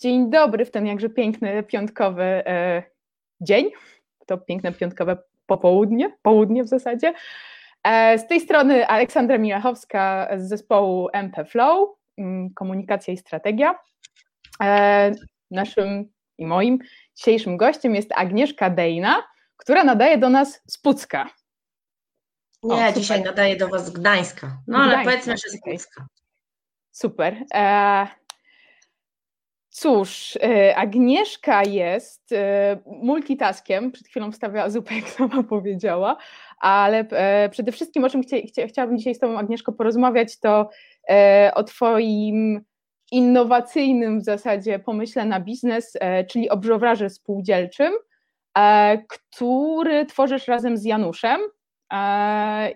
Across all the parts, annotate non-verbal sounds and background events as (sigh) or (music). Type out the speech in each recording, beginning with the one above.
Dzień dobry w ten jakże piękny piątkowy e, dzień. To piękne piątkowe popołudnie, południe w zasadzie. E, z tej strony Aleksandra Miłachowska z zespołu MP Flow, mm, komunikacja i strategia. E, naszym i moim dzisiejszym gościem jest Agnieszka Dejna, która nadaje do nas z Pucka. Nie, o, dzisiaj nadaje do Was z Gdańska. No ale powiedzmy, że z Pucka. Super. E, Cóż, e, Agnieszka jest e, multitaskiem, przed chwilą wstawiała zupę, jak sama (laughs) powiedziała, ale e, przede wszystkim o czym chciałabym dzisiaj z Tobą, Agnieszko, porozmawiać, to o Twoim innowacyjnym w zasadzie pomyśle na biznes, czyli o browrze spółdzielczym, który tworzysz razem z Januszem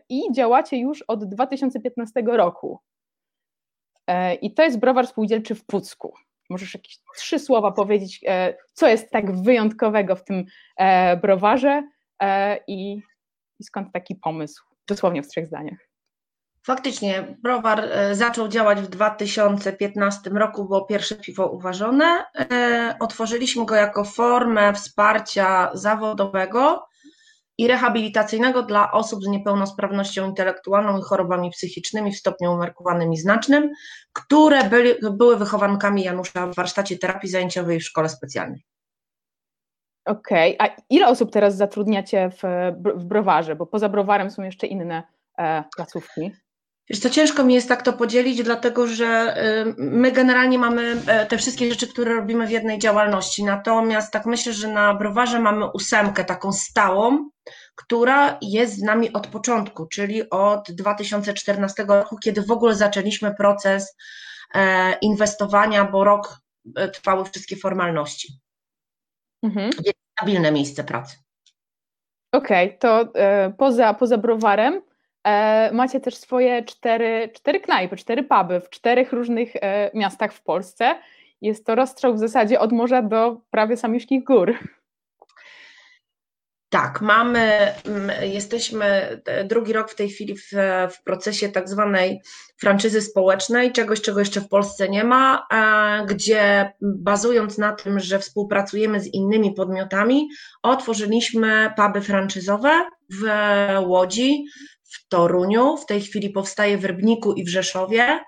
i działacie już od 2015 roku. I to jest browar spółdzielczy w Pucku. Możesz jakieś trzy słowa powiedzieć, e, co jest tak wyjątkowego w tym e, browarze e, i, i skąd taki pomysł? Dosłownie w trzech zdaniach. Faktycznie, browar zaczął działać w 2015 roku, było pierwsze piwo uważone. Otworzyliśmy go jako formę wsparcia zawodowego i rehabilitacyjnego dla osób z niepełnosprawnością intelektualną i chorobami psychicznymi w stopniu umiarkowanym i znacznym, które byli, były wychowankami Janusza w warsztacie terapii zajęciowej w szkole specjalnej. Okej, okay. a ile osób teraz zatrudniacie w, w browarze? Bo poza browarem są jeszcze inne e, placówki. Wiesz co, ciężko mi jest tak to podzielić, dlatego że y, my generalnie mamy e, te wszystkie rzeczy, które robimy w jednej działalności. Natomiast tak myślę, że na browarze mamy ósemkę taką stałą, która jest z nami od początku, czyli od 2014 roku, kiedy w ogóle zaczęliśmy proces e, inwestowania, bo rok e, trwały wszystkie formalności. Mhm. Jest stabilne miejsce pracy. Okej, okay, to poza, poza browarem E, macie też swoje cztery, cztery knajpy, cztery puby w czterech różnych e, miastach w Polsce. Jest to rozstrzał w zasadzie od morza do prawie samiuszkich gór. Tak, mamy, jesteśmy drugi rok w tej chwili w, w, procesie tak zwanej franczyzy społecznej, czegoś, czego jeszcze w Polsce nie ma, gdzie bazując na tym, że współpracujemy z innymi podmiotami, otworzyliśmy puby franczyzowe w Łodzi, w Toruniu, w tej chwili powstaje w Rybniku i w Rzeszowie.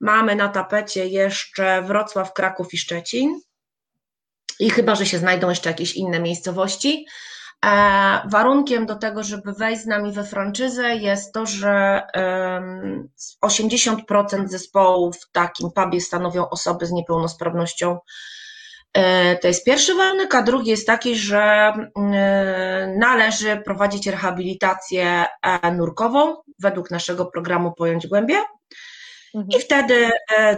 Mamy na tapecie jeszcze Wrocław, Kraków i Szczecin. I chyba, że się znajdą jeszcze jakieś inne miejscowości. E, warunkiem do tego, żeby wejść z nami we franczyzę jest to, że 80% zespołu w takim pubie stanowią osoby z niepełnosprawnością E, to jest pierwszy warunek, a drugi jest taki, że e, należy prowadzić rehabilitację nurkową według naszego programu Pojąć Głębie. Mhm. I wtedy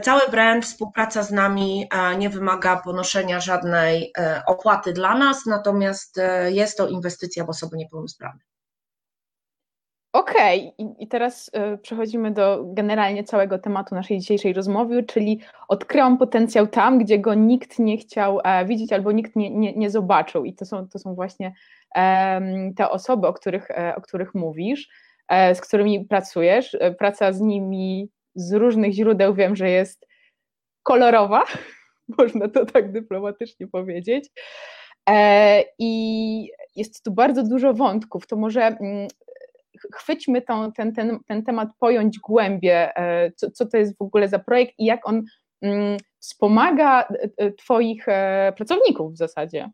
cały brand, współpraca z nami nie wymaga ponoszenia żadnej opłaty dla nas, natomiast jest to inwestycja w osoby niepełnosprawne. Okej, okay. I, teraz przechodzimy do generalnie całego tematu naszej dzisiejszej rozmowy, czyli odkryłam potencjał tam, gdzie go nikt nie chciał e, widzieć albo nikt nie, nie, nie zobaczył. I to są, to są właśnie e, te osoby, o których, e, o których mówisz, e, z którymi pracujesz. E, praca z nimi z różnych źródeł wiem, że jest kolorowa, (laughs) można to tak dyplomatycznie powiedzieć. E, I jest tu bardzo dużo wątków. To może mm, chwyćmy tą, ten, ten, ten temat, pojąć głębie, e, co, co to jest w ogóle za projekt i jak on mm, wspomaga e, Twoich pracowników w zasadzie.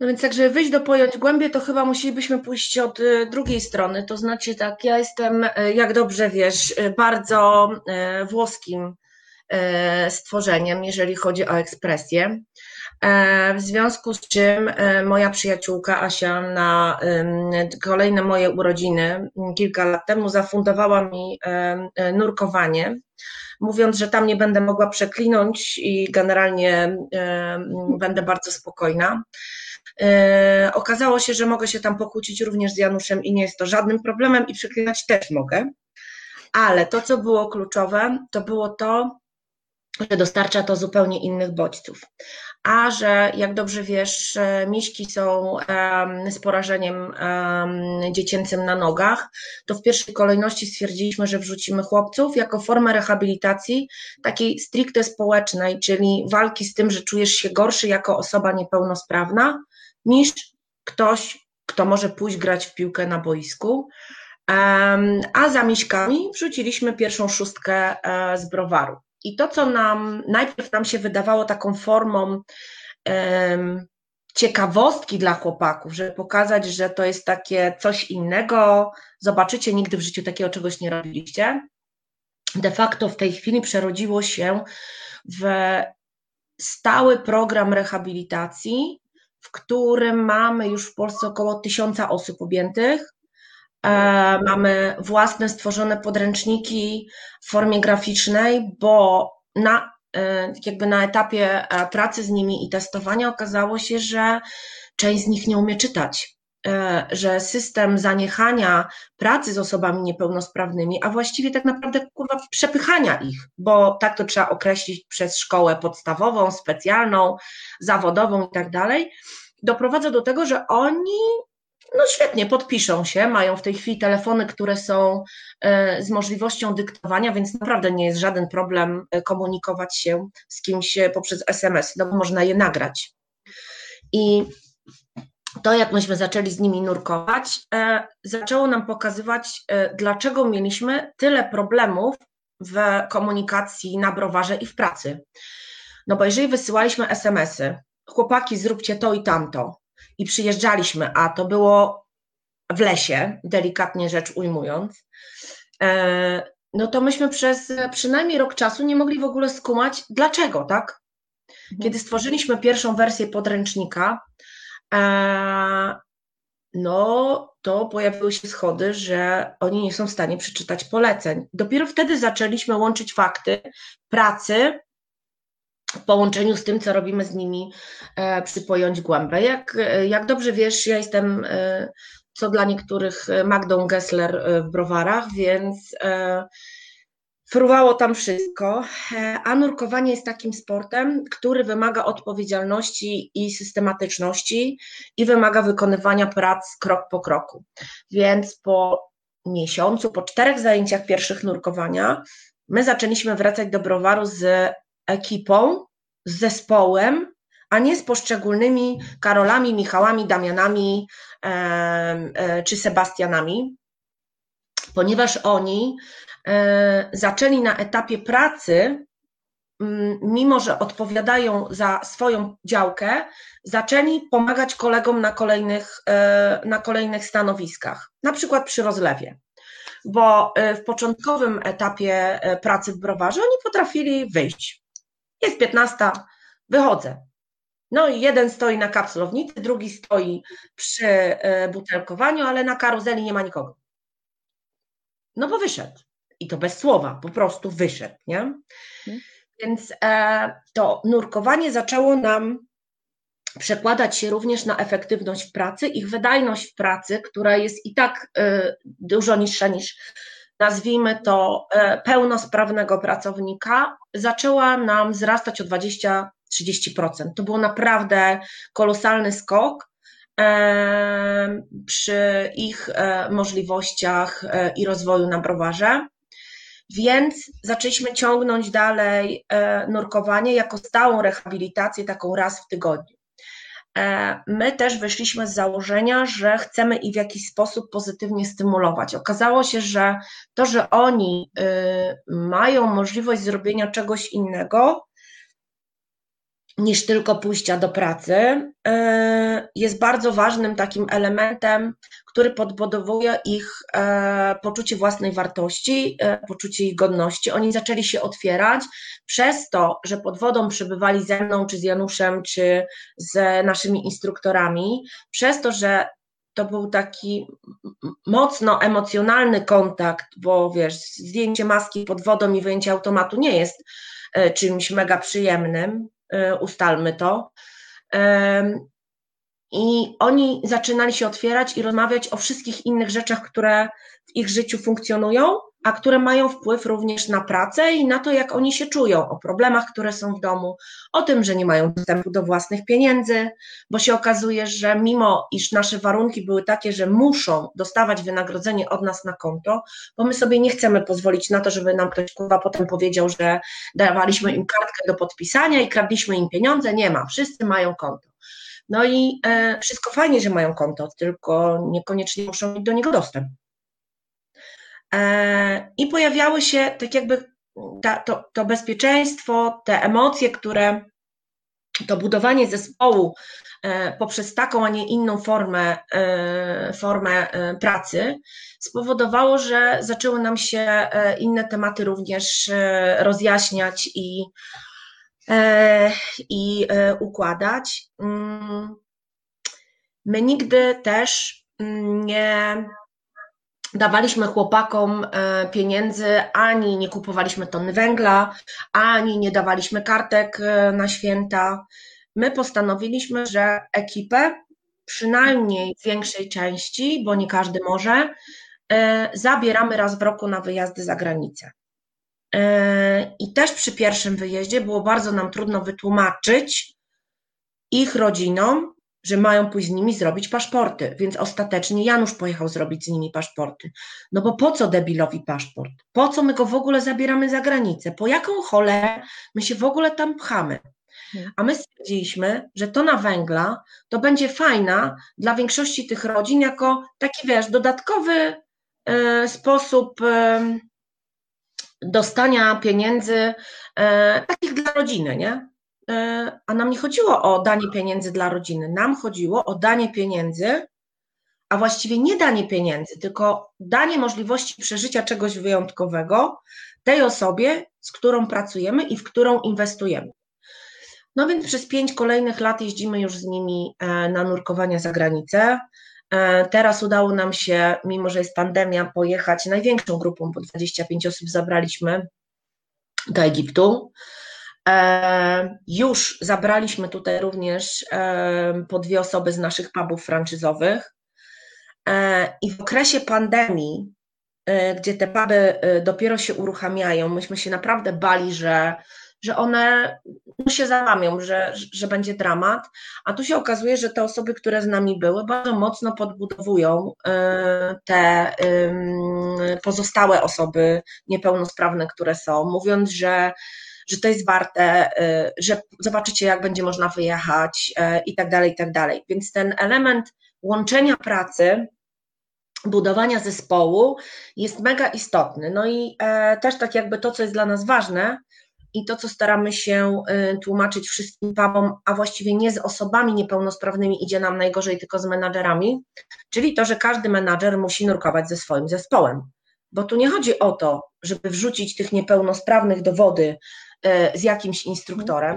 No więc jak żeby wyjść do pojąć głębie, to chyba musielibyśmy pójść od drugiej strony. To znaczy tak, ja jestem, jak dobrze wiesz, bardzo włoskim stworzeniem, jeżeli chodzi o ekspresję. E, w związku z czym moja przyjaciółka Asia na kolejne moje urodziny kilka lat temu zafundowała mi nurkowanie, mówiąc, że tam nie będę mogła przeklinąć i generalnie będę bardzo spokojna. Okazało się, że mogę się tam pokłócić również z Januszem i nie jest to żadnym problemem i przeklinać też mogę. Ale to, co było kluczowe, to było to, że dostarcza to zupełnie innych bodźców. A że, jak dobrze wiesz, miśki są z porażeniem dziecięcym na nogach, to w pierwszej kolejności stwierdziliśmy, że wrzucimy chłopców jako formę rehabilitacji takiej stricte społecznej, czyli walki z tym, że czujesz się gorszy jako osoba niepełnosprawna, niż ktoś, kto może pójść grać w piłkę na boisku. A za miśkami wrzuciliśmy pierwszą szóstkę e, z browaru. I to, co nam najpierw nam się wydawało taką formą ciekawostki dla chłopaków, żeby pokazać, że to jest takie coś innego, zobaczycie, nigdy w życiu takiego czegoś nie robiliście. De facto w tej chwili przerodziło się w stały program rehabilitacji, w którym mamy już w Polsce około tysiąca osób objętych. E, mamy własne stworzone podręczniki w formie graficznej, bo na, e, jakby na etapie e, pracy z nimi i testowania okazało się, że część z nich nie umie czytać. Że system zaniechania pracy z osobami niepełnosprawnymi, a właściwie tak naprawdę kurwa przepychania ich, bo tak to trzeba określić przez szkołę podstawową, specjalną, zawodową i tak dalej, doprowadza do tego, że oni no świetnie, podpiszą się, mają w tej chwili telefony, które są e, z możliwością dyktowania, więc naprawdę nie jest żaden problem e, komunikować się z kimś e, poprzez SMS, no bo można je nagrać. I to, jak myśmy zaczęli z nimi nurkować, zaczęło nam pokazywać, dlaczego mieliśmy tyle problemów w komunikacji na browarze i w pracy. No bo jeżeli wysyłaliśmy SMS-y, chłopaki, zróbcie to i tamto, i przyjeżdżaliśmy, a to było w lesie, delikatnie rzecz ujmując, e, no to myśmy przez przynajmniej rok czasu nie mogli w ogóle skumać, dlaczego, tak? Mhm. Kiedy stworzyliśmy pierwszą wersję podręcznika, e, no to pojawiły się schody, że oni nie są w stanie przeczytać poleceń. Dopiero wtedy zaczęliśmy łączyć fakty pracy w połączeniu z tym, co robimy z nimi e, przy Pojąć Głębę. Jak, e, jak dobrze wiesz, ja jestem, e, co dla niektórych, Magdą Gessler w browarach, więc fruwało tam wszystko, a nurkowanie jest takim sportem, który wymaga odpowiedzialności i systematyczności i wymaga wykonywania prac krok po kroku. Więc po miesiącu, po czterech zajęciach pierwszych nurkowania, my zaczęliśmy wracać do browaru z ekipą, z zespołem, a nie z poszczególnymi Karolami, Michałami, Damianami e, e, czy Sebastianami, ponieważ oni e, zaczęli na etapie pracy, mimo że odpowiadają za swoją działkę, zaczęli pomagać kolegom na kolejnych, na kolejnych stanowiskach, na przykład przy rozlewie bo w początkowym etapie pracy w browarze oni potrafili wyjść, jest 15, wychodzę. No i jeden stoi na kapsulownicy, drugi stoi przy e, butelkowaniu, ale na karuzeli nie ma nikogo. No bo wyszedł. I to bez słowa, po prostu wyszedł, nie? Hmm. Więc e, to nurkowanie zaczęło nam przekładać się również na efektywność w pracy, ich wydajność w pracy, która jest i tak e, dużo niższa niż nazwijmy to, e, pełnosprawnego pracownika, zaczęła nam wzrastać o 20-30%. To był naprawdę kolosalny skok e, przy ich możliwościach i rozwoju na browarze. Więc zaczęliśmy ciągnąć dalej nurkowanie jako stałą rehabilitację, taką raz w tygodniu. E, my też wyszliśmy z założenia, że chcemy ich w jakiś sposób pozytywnie stymulować. Okazało się, że to, że oni y, mają możliwość zrobienia czegoś innego, niż tylko pójścia do pracy, e, jest bardzo ważnym takim elementem, który podbudowuje ich e, poczucie własnej wartości, e, poczucie ich godności. Oni zaczęli się otwierać przez to, że pod wodą przebywali ze mną, czy z Januszem, czy z naszymi instruktorami, przez to, że to był taki mocno emocjonalny kontakt, bo wiesz, zdjęcie maski pod wodą i wyjęcie automatu nie jest czymś mega przyjemnym, E, ustalmy to. I oni zaczynali się otwierać i rozmawiać o wszystkich innych rzeczach, które w ich życiu funkcjonują, a które mają wpływ również na pracę i na to, jak oni się czują, o problemach, które są w domu, o tym, że nie mają dostępu do własnych pieniędzy, bo się okazuje, że mimo iż nasze warunki były takie, że muszą dostawać wynagrodzenie od nas na konto, bo my sobie nie chcemy pozwolić na to, żeby nam ktoś kurwa potem powiedział, że dawaliśmy im kartkę do podpisania i kradliśmy im pieniądze, nie ma, wszyscy mają konto. No i e, wszystko fajnie, że mają konto, tylko niekoniecznie muszą mieć do niego dostęp. E, I pojawiały się tak jakby ta, to, to bezpieczeństwo, te emocje, które to budowanie zespołu e, poprzez taką, a nie inną formę, formę pracy spowodowało, że zaczęły nam się inne tematy również rozjaśniać i, i układać. Mm, my nigdy też nie dawaliśmy chłopakom e, pieniędzy, ani nie kupowaliśmy tony węgla, ani nie dawaliśmy kartek e, na święta. My postanowiliśmy, że ekipę, przynajmniej w większej części, bo nie każdy może, e, zabieramy raz w roku na wyjazdy za granicę. I też przy pierwszym wyjeździe było bardzo nam trudno wytłumaczyć ich rodzinom, że mają pójść z nimi zrobić paszporty, więc ostatecznie Janusz pojechał zrobić z nimi paszporty. No bo po co debilowi paszport? Po co my go w ogóle zabieramy za granicę? Po jaką cholerę my się w ogóle tam pchamy? A my stwierdziliśmy, że to na węgla to będzie fajna dla większości tych rodzin jako taki, wiesz, dodatkowy y, sposób y, dostania pieniędzy y, takich dla rodziny, nie? E, a nam nie chodziło o danie pieniędzy dla rodziny, nam chodziło o danie pieniędzy, a właściwie nie danie pieniędzy, tylko danie możliwości przeżycia czegoś wyjątkowego tej osobie, z którą pracujemy i w którą inwestujemy. No więc przez pięć kolejnych lat jeździmy już z nimi e, na nurkowania za granicę. E, teraz udało nam się, mimo że jest pandemia, pojechać największą grupą, bo 25 osób zabraliśmy do Egiptu. E, już zabraliśmy tutaj również e, po dwie osoby z naszych pubów franczyzowych i w okresie pandemii, gdzie te puby dopiero się uruchamiają, myśmy się naprawdę bali, że, że one no, się załamią, że, że będzie dramat, a tu się okazuje, że te osoby, które z nami były, bardzo mocno podbudowują te pozostałe osoby niepełnosprawne, które są, mówiąc, że że to jest warte, y, że zobaczycie, jak będzie można wyjechać y, i tak dalej, i tak dalej. Więc ten element łączenia pracy, budowania zespołu jest mega istotny. No i e, też tak jakby to, co jest dla nas ważne, i to, co staramy się y, tłumaczyć wszystkim pubom, a właściwie nie z osobami niepełnosprawnymi idzie nam najgorzej, tylko z menadżerami, czyli to, że każdy menadżer musi nurkować ze swoim zespołem. Bo tu nie chodzi o to, żeby wrzucić tych niepełnosprawnych do wody E, z jakimś instruktorem,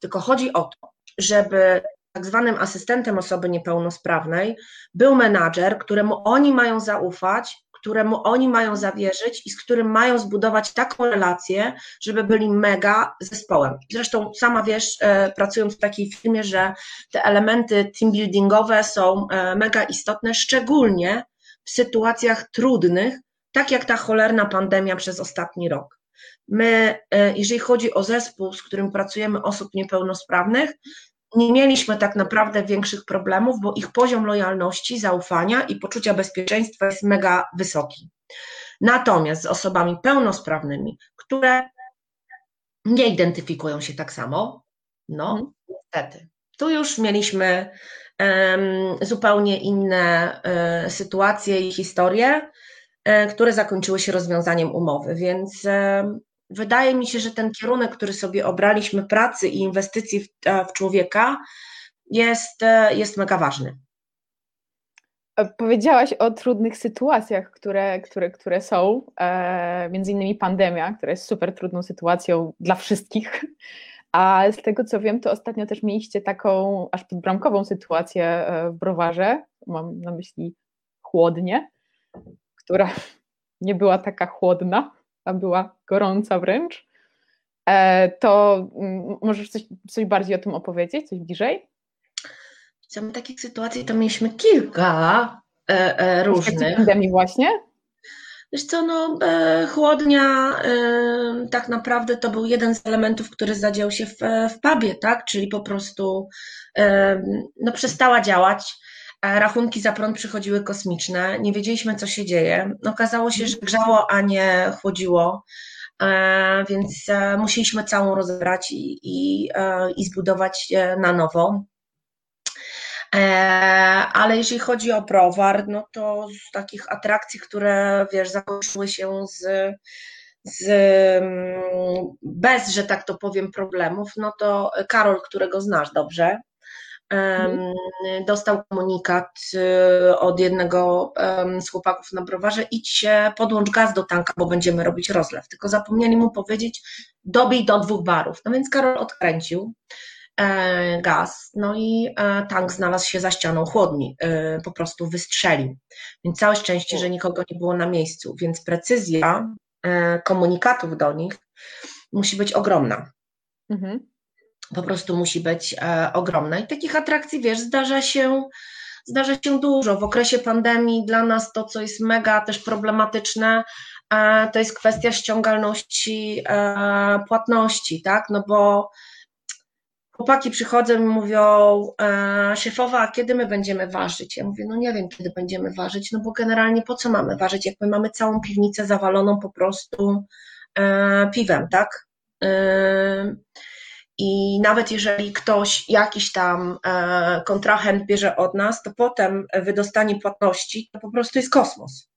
tylko chodzi o to, żeby tak zwanym asystentem osoby niepełnosprawnej był menadżer, któremu oni mają zaufać, któremu oni mają zawierzyć i z którym mają zbudować taką relację, żeby byli mega zespołem. Zresztą sama wiesz, e, pracując w takiej firmie, że te elementy team buildingowe są e, mega istotne, szczególnie w sytuacjach trudnych, tak jak ta cholerna pandemia przez ostatni rok. My, e, jeżeli chodzi o zespół, z którym pracujemy osób niepełnosprawnych, nie mieliśmy tak naprawdę większych problemów, bo ich poziom lojalności, zaufania i poczucia bezpieczeństwa jest mega wysoki. Natomiast z osobami pełnosprawnymi, które nie identyfikują się tak samo, no mhm. niestety. Tu już mieliśmy um, zupełnie inne um, sytuacje i historie, um, które zakończyły się rozwiązaniem umowy, więc wydaje mi się, że ten kierunek, który sobie obraliśmy pracy i inwestycji w, e, w człowieka, jest, e, jest mega ważny. E, powiedziałaś o trudnych sytuacjach, które, które, które są, e, między innymi pandemia, która jest super trudną sytuacją dla wszystkich. (laughs) A z tego co wiem, to ostatnio też mieliście taką aż podbramkową sytuację w browarze. Mam na myśli chłodnie, która (laughs) nie była taka chłodna a była gorąca wręcz, e, to mm, możesz coś, coś bardziej o tym opowiedzieć, coś bliżej? Co my takich sytuacji to mieliśmy kilka e, e, różnych. pandemii właśnie? Wiesz co, no e, chłodnia e, tak naprawdę to był jeden z elementów, który zadział się w, w pubie, tak? Czyli po prostu e, no, przestała działać. Rachunki za prąd przychodziły kosmiczne, nie wiedzieliśmy, co się dzieje. Okazało się, że grzało, a nie chłodziło, więc musieliśmy całą rozebrać i, i, i zbudować na nowo. E, ale jeżeli chodzi o browar, no to z takich atrakcji, które wiesz, zakończyły się z, z mm, bez, że tak to powiem, problemów, no to Karol, którego znasz dobrze, mhm. dostał komunikat y, od jednego z chłopaków na browarze, idź się, podłącz gaz do tanka, bo będziemy robić rozlew. Tylko zapomnieli mu powiedzieć, dobij do dwóch barów. No więc Karol odkręcił. E, gaz, no i e, tank znalazł się za ścianą chłodni, e, po prostu wystrzelił. Więc całe szczęście, że nikogo nie było na miejscu, więc precyzja komunikatów do nich musi być ogromna. Mhm. Po prostu musi być ogromna. I takich atrakcji, wiesz, zdarza się, zdarza się dużo. W okresie pandemii dla nas to, co jest mega też problematyczne, to jest kwestia ściągalności płatności, tak? No bo chłopaki przychodzą i mówią, e, szefowa, kiedy my będziemy ważyć? Ja mówię, no nie wiem, kiedy będziemy ważyć, no bo generalnie po co mamy ważyć, jak my mamy całą piwnicę zawaloną po prostu e, piwem, tak? I nawet jeżeli ktoś, jakiś tam e, kontrahent bierze od nas, to potem wydostanie płatności to po prostu jest kosmos.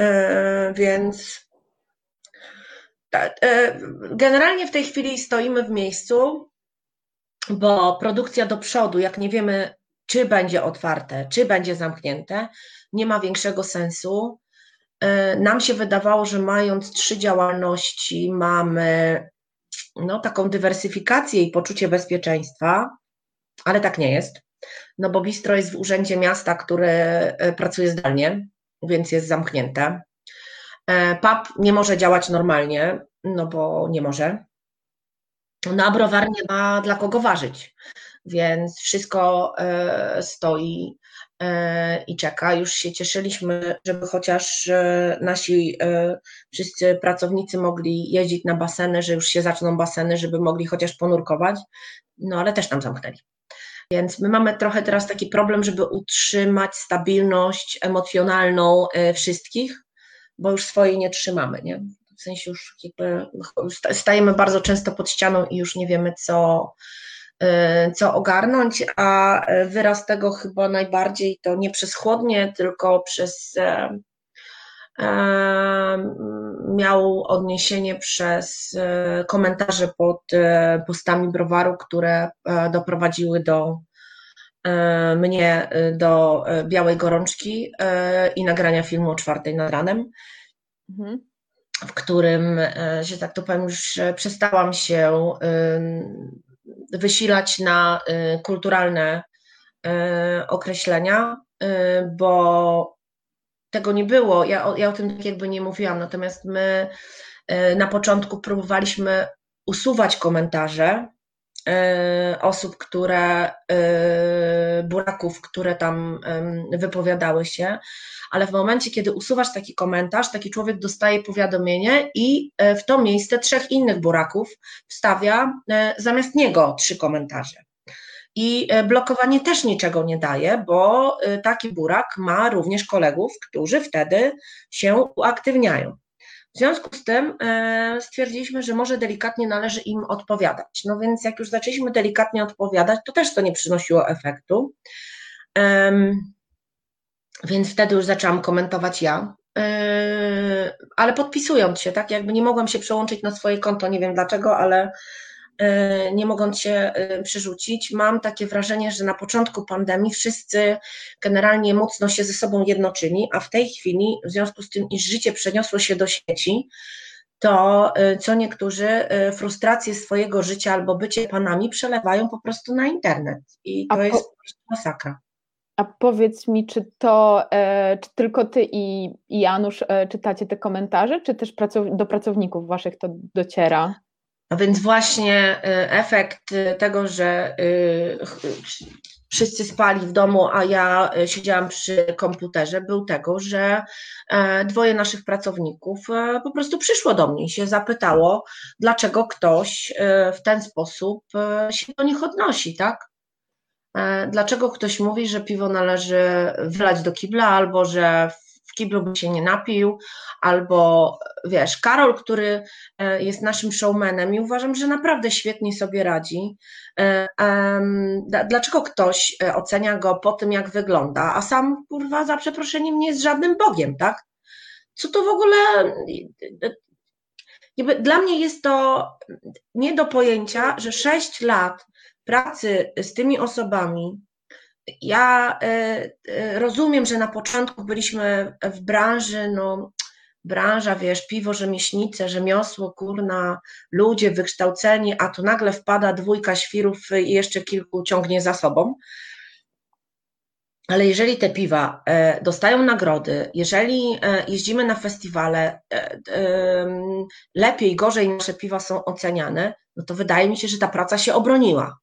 E, więc e, generalnie w tej chwili stoimy w miejscu, bo produkcja do przodu, jak nie wiemy, czy będzie otwarte, czy będzie zamknięte, nie ma większego sensu. Nam się wydawało, że mając trzy działalności, mamy no, taką dywersyfikację i poczucie bezpieczeństwa, ale tak nie jest. No bo bistro jest w urzędzie miasta, które e, pracuje zdalnie, więc jest zamknięte. E, pub nie może działać normalnie, no bo nie może. No a browar nie ma dla kogo ważyć, więc wszystko e, stoi i czeka. Już się cieszyliśmy, żeby chociaż e, nasi wszyscy pracownicy mogli jeździć na baseny, że już się zaczną baseny, żeby mogli chociaż ponurkować, no ale też nam zamknęli. Więc my mamy trochę teraz taki problem, żeby utrzymać stabilność emocjonalną wszystkich, bo już swojej nie trzymamy, nie? w sensie już jakby stajemy bardzo często pod ścianą i już nie wiemy, co, co ogarnąć, a wyraz tego chyba najbardziej to nie przez chłodnie, tylko przez e, e, miał odniesienie przez e, komentarze pod postami browaru, które doprowadziły do mnie do białej gorączki i nagrania filmu o czwartej nad ranem. Mhm w którym, e, że tak to powiem, już przestałam się wysilać na y, kulturalne e, określenia, y, bo tego nie było. Ja, ja o tym tak jakby nie mówiłam, natomiast my na początku próbowaliśmy usuwać komentarze osób, które, buraków, które tam wypowiadały się, ale w momencie, kiedy usuwasz taki komentarz, taki człowiek dostaje powiadomienie i e, w to miejsce trzech innych buraków wstawia e, zamiast niego trzy komentarze. I e, blokowanie też niczego nie daje, bo taki burak ma również kolegów, którzy wtedy się uaktywniają. W związku z tym stwierdziliśmy, że może delikatnie należy im odpowiadać. No więc jak już zaczęliśmy delikatnie odpowiadać, to też to nie przynosiło efektu. Więc wtedy już zaczęłam komentować ja, yy, ale podpisując się, tak? Jakby nie mogłam się przełączyć na swoje konto, nie wiem dlaczego, ale nie mogąc się yy, przerzucić. Mam takie wrażenie, że na początku pandemii wszyscy generalnie mocno się ze sobą jednoczyli, a w tej chwili, w związku z tym, iż życie przeniosło się do sieci, to co niektórzy frustrację swojego życia albo bycie panami przelewają po prostu na internet. I to jest po prostu masakra. A powiedz mi, czy to e, czy tylko ty i, i Janusz e, czytacie te komentarze, czy też pracow do pracowników waszych to dociera? No więc właśnie e, efekt tego, że wszyscy spali w domu, a ja e, siedziałam przy komputerze, był tego, że e, dwoje naszych pracowników e, po prostu przyszło do mnie i się zapytało, dlaczego ktoś w ten sposób się do nich odnosi, tak? Dlaczego ktoś mówi, że piwo należy wylać do kibla, albo że kiblu by się nie napił, albo wiesz, Karol, który e, jest naszym showmanem i uważam, że naprawdę świetnie sobie radzi. E, dlaczego ktoś e, ocenia go po tym, jak wygląda, a sam kurwa za przeproszeniem nie jest żadnym bogiem, tak? Co to w ogóle. Dla mnie jest to nie do pojęcia, że sześć lat pracy z tymi osobami, ja e, e, rozumiem, że na początku byliśmy w branży, no branża, wiesz, piwo, rzemieślnice, rzemiosło, kurna, ludzie wykształceni, a tu nagle wpada dwójka świrów i jeszcze kilku ciągnie za sobą. Ale jeżeli te piwa e, dostają nagrody, jeżeli jeździmy na festiwale, lepiej, gorzej nasze piwa są oceniane, no to wydaje mi się, że ta praca się obroniła.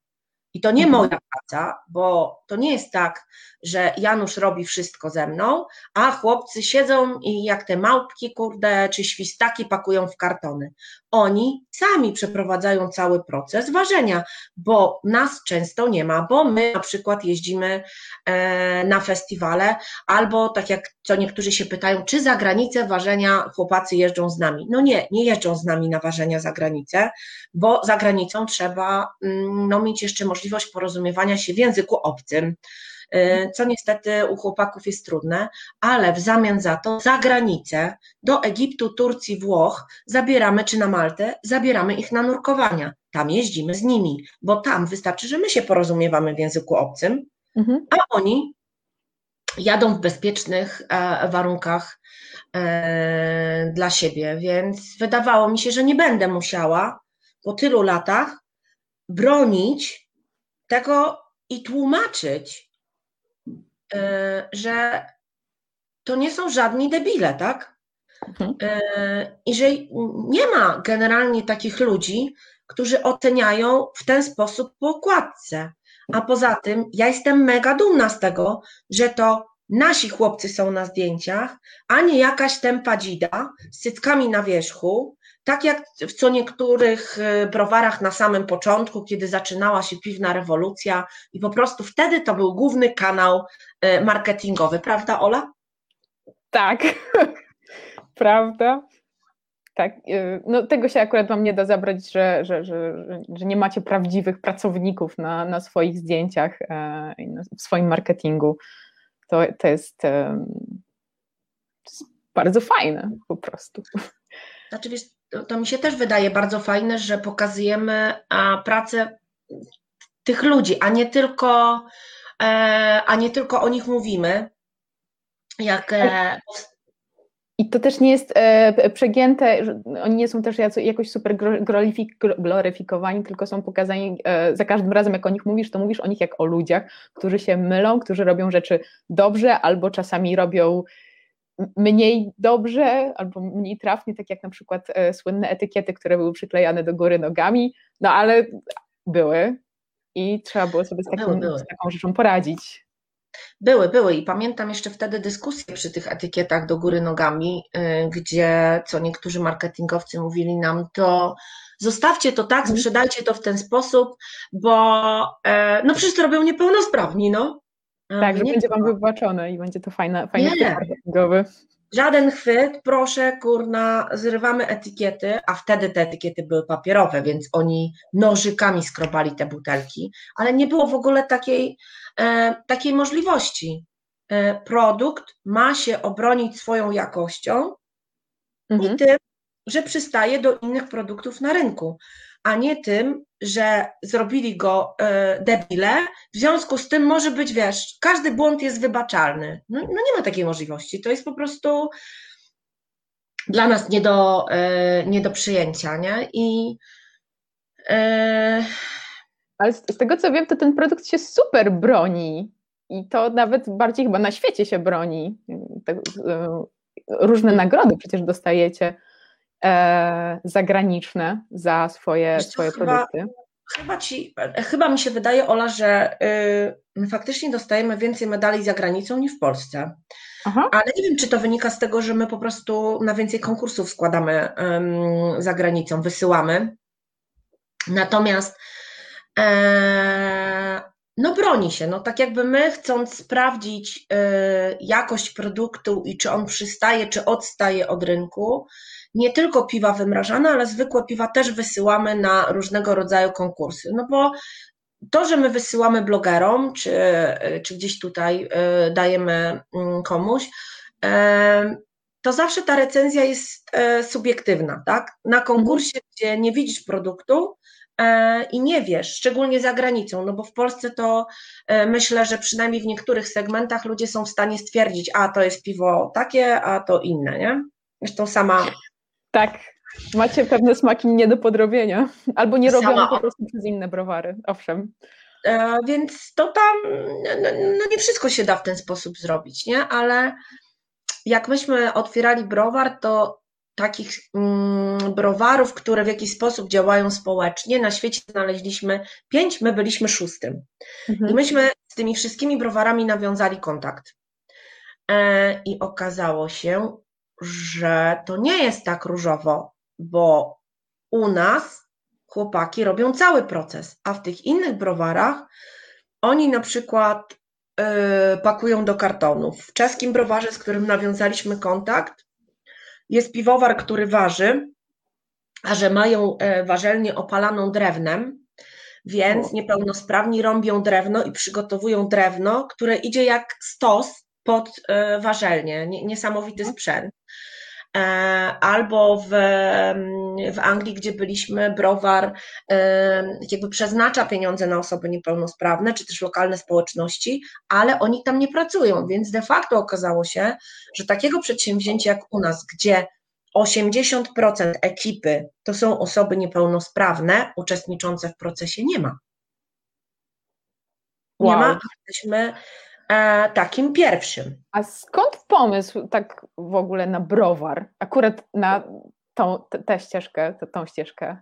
I to nie mhm. moja praca, bo to nie jest tak, że Janusz robi wszystko ze mną, a chłopcy siedzą i jak te małpki, kurde, czy świstaki pakują w kartony. Oni sami przeprowadzają cały proces ważenia, bo nas często nie ma, bo my na przykład jeździmy e, na festiwale, albo tak jak co niektórzy się pytają, czy za granicę ważenia chłopacy jeżdżą z nami. No nie, nie jeżdżą z nami na ważenia za granicę, bo za granicą trzeba mm, no, mieć jeszcze możliwość porozumiewania się w języku obcym, co niestety u chłopaków jest trudne, ale w zamian za to za granicę, do Egiptu, Turcji, Włoch zabieramy, czy na Maltę, zabieramy ich na nurkowania. Tam jeździmy z nimi, bo tam wystarczy, że my się porozumiewamy w języku obcym, mhm. a oni jadą w bezpiecznych e, warunkach e, dla siebie, więc wydawało mi się, że nie będę musiała po tylu latach bronić tego i tłumaczyć, e, że to nie są żadni debile, tak? Mhm. I że nie ma generalnie takich ludzi, którzy oceniają w ten sposób po okładce. A poza tym ja jestem mega dumna z tego, że to nasi chłopcy są na zdjęciach, a nie jakaś tempa dzida z cyckami na wierzchu, tak jak w co niektórych y, browarach na samym początku, kiedy zaczynała się piwna rewolucja i po prostu wtedy to był główny kanał y, marketingowy, prawda Ola? Tak, (laughs) prawda. Tak, y, no tego się akurat wam nie da zabrać, że, że, że, że nie macie prawdziwych pracowników na, na swoich zdjęciach e, i w swoim marketingu. To, to, jest, to jest bardzo fajne po prostu. Znaczy, wiesz, to, to mi się też wydaje bardzo fajne, że pokazujemy a, pracę tych ludzi, a nie tylko, e, a nie tylko o nich mówimy. Jak, e, i to też nie jest e, przegięte, oni nie są też jakoś super gloryfikowani, tylko są pokazani e, za każdym razem, jak o nich mówisz, to mówisz o nich jak o ludziach, którzy się mylą, którzy robią rzeczy dobrze albo czasami robią mniej dobrze albo mniej trafnie, tak jak na przykład e, słynne etykiety, które były przyklejane do góry nogami, no ale były i trzeba było sobie z, taką, były, były. z taką rzeczą poradzić. Były, były i pamiętam jeszcze wtedy dyskusje przy tych etykietach do góry nogami, y, gdzie co niektórzy marketingowcy mówili nam, to zostawcie to tak, mhm. sprzedajcie to w ten sposób, bo e, no przecież to robią niepełnosprawni, no. Tak, że będzie Wam wypłaczone i będzie to fajne, fajny marketingowy. Żaden chwyt, proszę, kurna, zrywamy etykiety, a wtedy te etykiety były papierowe, więc oni nożykami skrobali te butelki, ale nie było w ogóle takiej, e, takiej możliwości. E, produkt ma się obronić swoją jakością mhm. i tym, że przystaje do innych produktów na rynku a nie tym, że zrobili go e, debile, w związku z tym może być, wiesz, każdy błąd jest wybaczalny. No, no nie ma takiej możliwości, to jest po prostu dla nas nie do, e, nie do przyjęcia, nie? I e... ale z, z tego co wiem, to ten produkt się super broni i to nawet bardziej chyba na świecie się broni. Te, e, różne nagrody przecież dostajecie e, zagraniczne za swoje, swoje chyba, produkty. chyba, ci, chyba mi się wydaje, Ola, że my faktycznie dostajemy więcej medali za granicą niż w Polsce. Aha. Ale nie wiem, czy to wynika z tego, że my po prostu na więcej konkursów składamy za granicą, wysyłamy. Natomiast e, no broni się, no tak jakby my chcąc sprawdzić e, jakość produktu i czy on przystaje, czy odstaje od rynku, nie tylko piwa wymrażane, ale zwykłe piwa też wysyłamy na różnego rodzaju konkursy. No bo to, że my wysyłamy blogerom, czy, czy gdzieś tutaj e, dajemy mm, komuś, e, to zawsze ta recenzja jest e, subiektywna, tak? Na konkursie, gdzie nie widzisz produktu i nie wiesz, szczególnie za granicą, no bo w Polsce to myślę, że przynajmniej w niektórych segmentach ludzie są w stanie stwierdzić, a to jest piwo takie, a to inne, nie? Zresztą sama tak, macie pewne smaki nie do podrobienia, albo nie robione Sama... po prostu przez inne browary, owszem. E, więc to tam, no, no, nie wszystko się da w ten sposób zrobić, nie? Ale jak myśmy otwierali browar, to takich mm, browarów, które w jakiś sposób działają społecznie, na świecie znaleźliśmy pięć, my byliśmy szóstym. Mhm. I myśmy z tymi wszystkimi browarami nawiązali kontakt. E, I okazało się, że to nie jest tak różowo, bo u nas chłopaki robią cały proces, a w tych innych browarach oni na przykład yy, pakują do kartonów. W czeskim browarze, z którym nawiązaliśmy kontakt, jest piwowar, który waży, a że mają yy, warzelnię opalaną drewnem, więc niepełnosprawni rąbią drewno i przygotowują drewno, które idzie jak stos pod yy, warzelnię. Niesamowity mhm. sprzęt. E, albo w, w Anglii, gdzie byliśmy, browar jakby przeznacza pieniądze na osoby niepełnosprawne, czy też lokalne społeczności, ale oni tam nie pracują, więc de facto okazało się, że takiego przedsięwzięcia jak u nas, gdzie 80% ekipy to są osoby niepełnosprawne uczestniczące w procesie, nie ma. Nie wow. ma. Jesteśmy E, takim pierwszym. A skąd pomysł tak w ogóle na browar? Akurat na tą, tę ścieżkę, tą ścieżkę?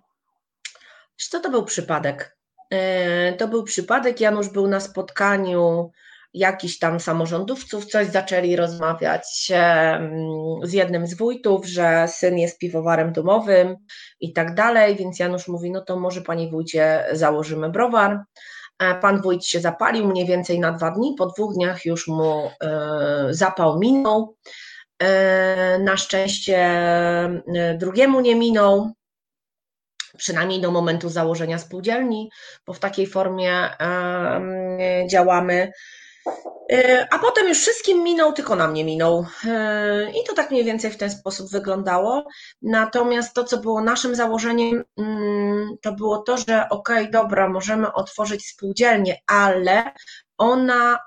Co to był przypadek? E, to był przypadek, Janusz był na spotkaniu jakichś tam samorządowców, coś zaczęli rozmawiać z jednym z wójtów, że syn jest piwowarem domowym i tak dalej, więc Janusz mówi, no to może panie wójcie założymy browar. E, pan wójt się zapalił mniej więcej na dwa dni, po dwóch dniach już mu e, zapał minął. E, na szczęście drugiemu nie minął, przynajmniej do momentu założenia spółdzielni, bo w takiej formie działamy. A potem już wszystkim minął, tylko nam nie minął. I to tak mniej więcej w ten sposób wyglądało. Natomiast to, co było naszym założeniem, mm, to było to, że okej, okay, dobra, możemy otworzyć spółdzielnię, ale ona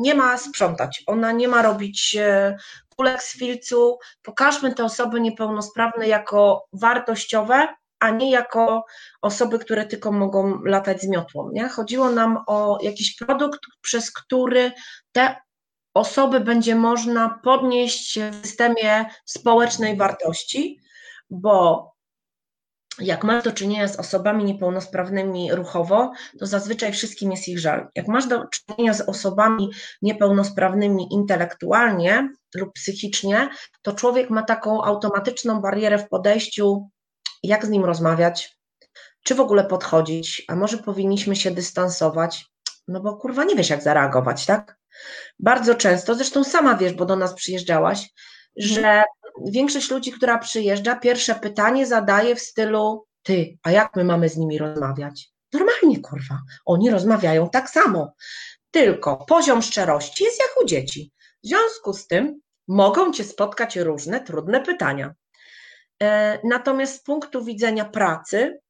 nie ma sprzątać, ona nie ma robić e, kulek z filcu. Pokażmy te osoby niepełnosprawne jako wartościowe, a nie jako osoby, które tylko mogą latać z miotłą. Nie? Chodziło nam o jakiś produkt, przez który te osoby będzie można podnieść w systemie społecznej wartości, bo jak masz do czynienia z osobami niepełnosprawnymi ruchowo, to zazwyczaj wszystkim jest ich żal. Jak masz do czynienia z osobami niepełnosprawnymi intelektualnie lub psychicznie, to człowiek ma taką automatyczną barierę w podejściu jak z nim rozmawiać, czy w ogóle podchodzić, a może powinniśmy się dystansować, no bo kurwa nie wiesz jak zareagować, tak? Bardzo często, zresztą sama wiesz, bo do nas przyjeżdżałaś, że większość ludzi, która przyjeżdża, pierwsze pytanie zadaje w stylu ty, a jak my mamy z nimi rozmawiać? Normalnie, kurwa, oni rozmawiają tak samo, tylko poziom szczerości jest jak u dzieci. W związku z tym mogą cię spotkać różne trudne pytania. E, natomiast z punktu widzenia pracy,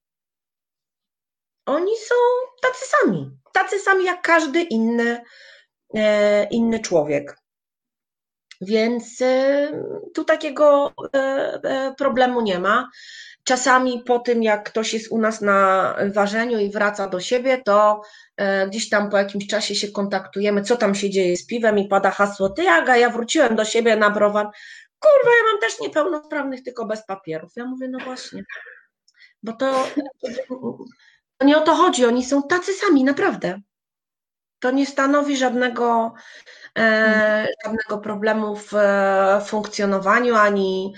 oni są tacy sami, tacy sami jak każdy inny, e, inny człowiek. Więc e, tu takiego problemu nie ma. Czasami po tym, jak ktoś jest u nas na ważeniu i wraca do siebie, to gdzieś tam po jakimś czasie się kontaktujemy, co tam się dzieje z piwem i pada hasło, ty Aga, ja wróciłem do siebie na browar, kurwa, ja mam też niepełnosprawnych, tylko bez papierów. Ja mówię, no właśnie, bo to To nie o to chodzi, oni są tacy sami, naprawdę. To nie stanowi żadnego, e, mhm. żadnego problemu w e, funkcjonowaniu, ani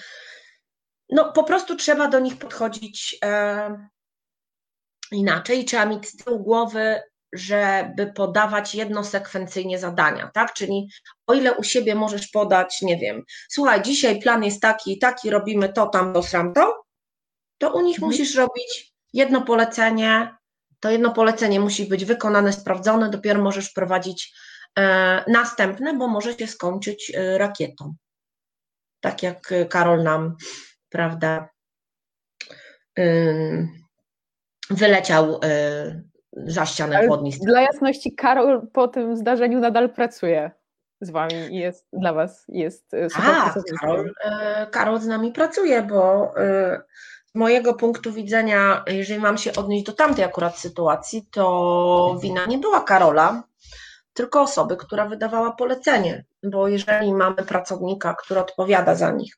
no po prostu trzeba do nich podchodzić e, inaczej. Trzeba mieć z tyłu głowy, żeby podawać jednosekwencyjnie zadania, tak? Czyli o ile u siebie możesz podać, nie wiem, słuchaj, dzisiaj plan jest taki i taki, robimy to, tam, to, sram, to, to u nich mhm. musisz robić jedno polecenie, to jedno polecenie musi być wykonane, sprawdzone, dopiero możesz prowadzić e, następne, bo może się skończyć e, rakietą. Tak jak Karol nam, prawda, y, wyleciał y, za ścianę Ale chłodni. Dla jasności, Karol po tym zdarzeniu nadal pracuje z wami i jest dla was jest e. A, Karol, e, Karol z nami pracuje, bo e, mojego punktu widzenia, jeżeli mam się odnieść do tamtej akurat sytuacji, to wina nie była Karola, tylko osoby, która wydawała polecenie, bo jeżeli mamy pracownika, który odpowiada za nich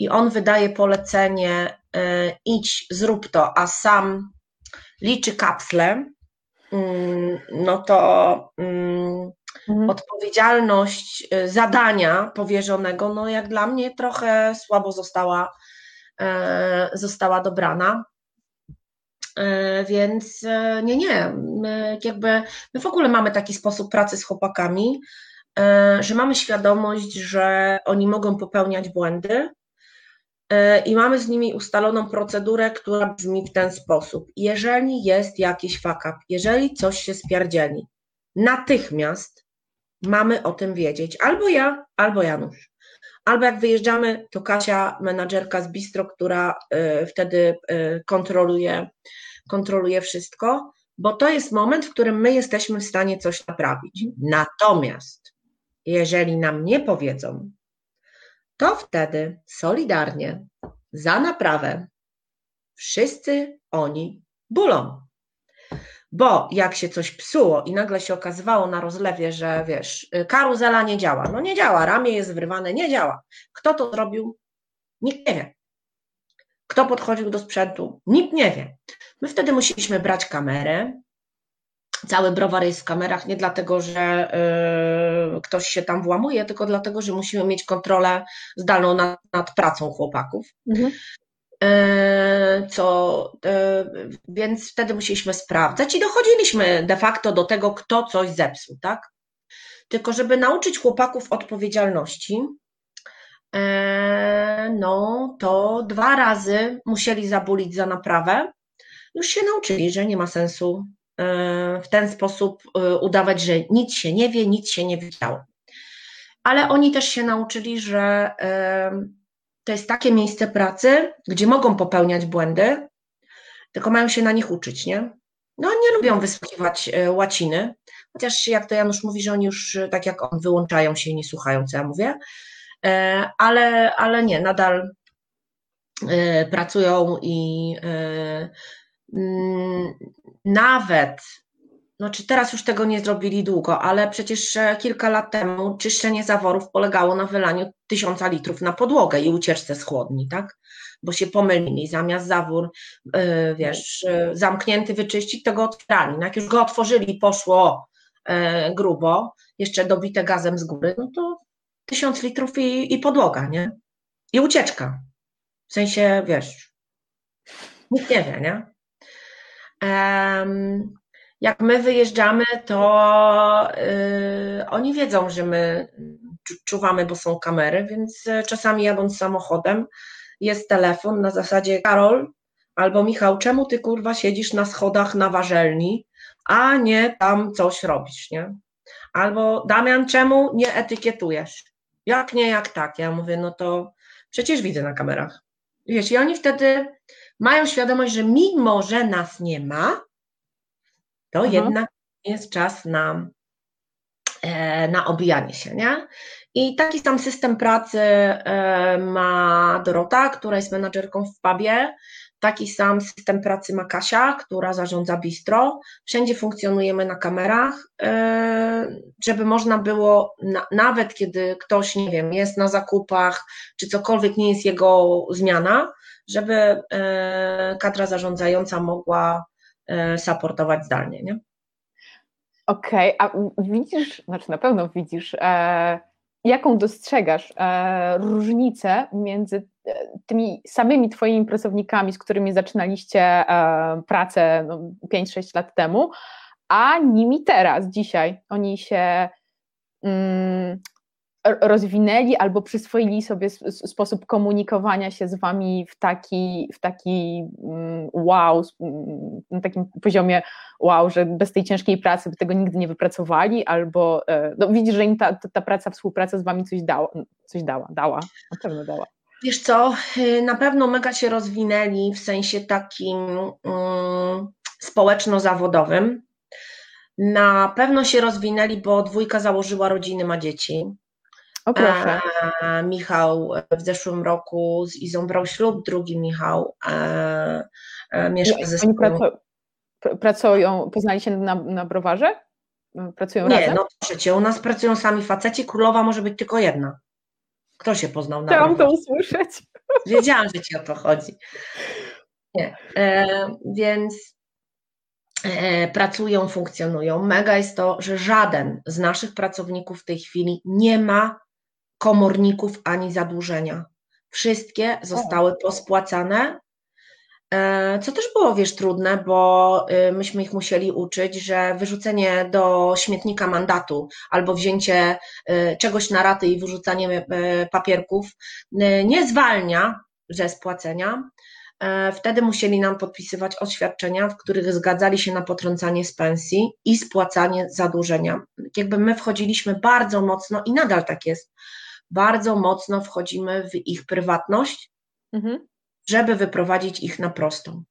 i on wydaje polecenie, idź, zrób to, a sam liczy kapsle, mm, no to mm, mhm. odpowiedzialność y, zadania powierzonego, no jak dla mnie trochę słabo została, została dobrana. E, więc e, nie, nie, my jakby my w ogóle mamy taki sposób pracy z chłopakami, że mamy świadomość, że oni mogą popełniać błędy, E, i mamy z nimi ustaloną procedurę, która brzmi w ten sposób. Jeżeli jest jakiś fuck up, jeżeli coś się spierdzieli, natychmiast mamy o tym wiedzieć. Albo ja, albo Janusz. Albo jak wyjeżdżamy, to Kasia, menadżerka z bistro, która y, wtedy y, kontroluje, kontroluje wszystko, bo to jest moment, w którym my jesteśmy w stanie coś naprawić. Natomiast jeżeli nam nie powiedzą, to wtedy solidarnie za naprawę wszyscy oni bulą. Bo jak się coś psuło i nagle się okazywało na rozlewie, że wiesz, karuzela nie działa, no nie działa, ramię jest wrywane, nie działa. Kto to zrobił? Nikt nie wie. Kto podchodził do sprzętu? Nikt nie wie. My wtedy musieliśmy brać kamerę, cały browar jest w kamerach nie dlatego, że y, ktoś się tam włamuje, tylko dlatego, że musimy mieć kontrolę zdalną nad, nad pracą chłopaków. Mhm. Y, co, y, więc wtedy musieliśmy sprawdzać i dochodziliśmy de facto do tego, kto coś zepsuł, tak? Tylko, żeby nauczyć chłopaków odpowiedzialności, no to dwa razy musieli zabulić za naprawę. Już się nauczyli, że nie ma sensu w ten sposób udawać, że nic się nie wie, nic się nie widziało. Ale oni też się nauczyli, że to jest takie miejsce pracy, gdzie mogą popełniać błędy, tylko mają się na nich uczyć, nie? No, nie lubią wysłuchiwać y, łaciny, chociaż jak to Janusz mówi, że oni już, y, tak jak on, wyłączają się i nie słuchają, co ja mówię, e, ale, ale nie, nadal pracują i Mm, nawet, znaczy teraz już tego nie zrobili długo, ale przecież kilka lat temu czyszczenie zaworów polegało na wylaniu tysiąca litrów na podłogę i ucieczce z chłodni, tak? Bo się pomylili, zamiast zawór, yy, wiesz, yy, zamknięty wyczyścić, to go otwierali. No jak już go otworzyli, poszło yy, grubo, jeszcze dobite gazem z góry, no to tysiąc litrów i, i podłoga, nie? I ucieczka. W sensie, wiesz, nikt nie wie, nie? Jak my wyjeżdżamy, to y, oni wiedzą, że my czuwamy, bo są kamery, więc e, czasami jadąc samochodem jest telefon na zasadzie Karol albo Michał, czemu ty kurwa siedzisz na schodach na warzelni, a nie tam coś robisz, nie? Albo Damian, czemu nie etykietujesz? Jak nie, jak tak? Ja mówię, no to przecież widzę na kamerach. Wiesz, i oni wtedy mają świadomość, że mimo, że nas nie ma, to mhm. jednak jest czas na, e, na obijanie się, nie? I taki sam system pracy e, ma Dorota, która jest menadżerką w pubie, taki sam system pracy ma Kasia, która zarządza bistro. Wszędzie funkcjonujemy na kamerach, e, żeby można było, nawet kiedy ktoś, nie wiem, jest na zakupach, czy cokolwiek nie jest jego zmiana, żeby kadra zarządzająca mogła supportować zdalnie, nie? Okej, okay, a widzisz, znaczy na pewno widzisz, e, jaką dostrzegasz e, różnicę między e, tymi samymi Twoimi pracownikami, z którymi zaczynaliście e, pracę no, 5-6 lat temu, a nimi teraz, dzisiaj? Oni się mm, rozwinęli albo przyswoili sobie sposób komunikowania się z wami w taki, w taki mm, wow, mm, na takim poziomie wow, że bez tej ciężkiej pracy by tego nigdy nie wypracowali, albo e, no, widzisz, że im ta, ta praca, współpraca z wami coś dała, coś dała, dała, na pewno dała. Wiesz co, y, na pewno mega się rozwinęli w sensie takim um, społeczno-zawodowym. Na pewno się rozwinęli, bo dwójka założyła rodziny, ma dzieci. O proszę. E, Michał w zeszłym roku z Izą brał ślub, drugi Michał e, e, mieszka ze sobą. Oni pracują, poznali się na, na browarze? Pracują Nie, razem? no przecież u nas pracują sami faceci, królowa może być tylko jedna. Kto się poznał na Chciałam browarze? to usłyszeć. (laughs) Wiedziałam, że ci o to chodzi. Nie, e, więc e, pracują, funkcjonują. Mega jest to, że żaden z naszych pracowników w tej chwili nie ma komorników ani zadłużenia. Wszystkie zostały pospłacane, e, co też było, wiesz, trudne, bo y, myśmy ich musieli uczyć, że wyrzucenie do śmietnika mandatu albo wzięcie y, czegoś na raty i wyrzucanie y, papierków nie zwalnia ze spłacenia. E, wtedy musieli nam podpisywać oświadczenia, w których zgadzali się na potrącanie z pensji i spłacanie zadłużenia. Jakby my wchodziliśmy bardzo mocno i nadal tak jest bardzo mocno wchodzimy w ich prywatność, mhm. żeby wyprowadzić ich na prostą.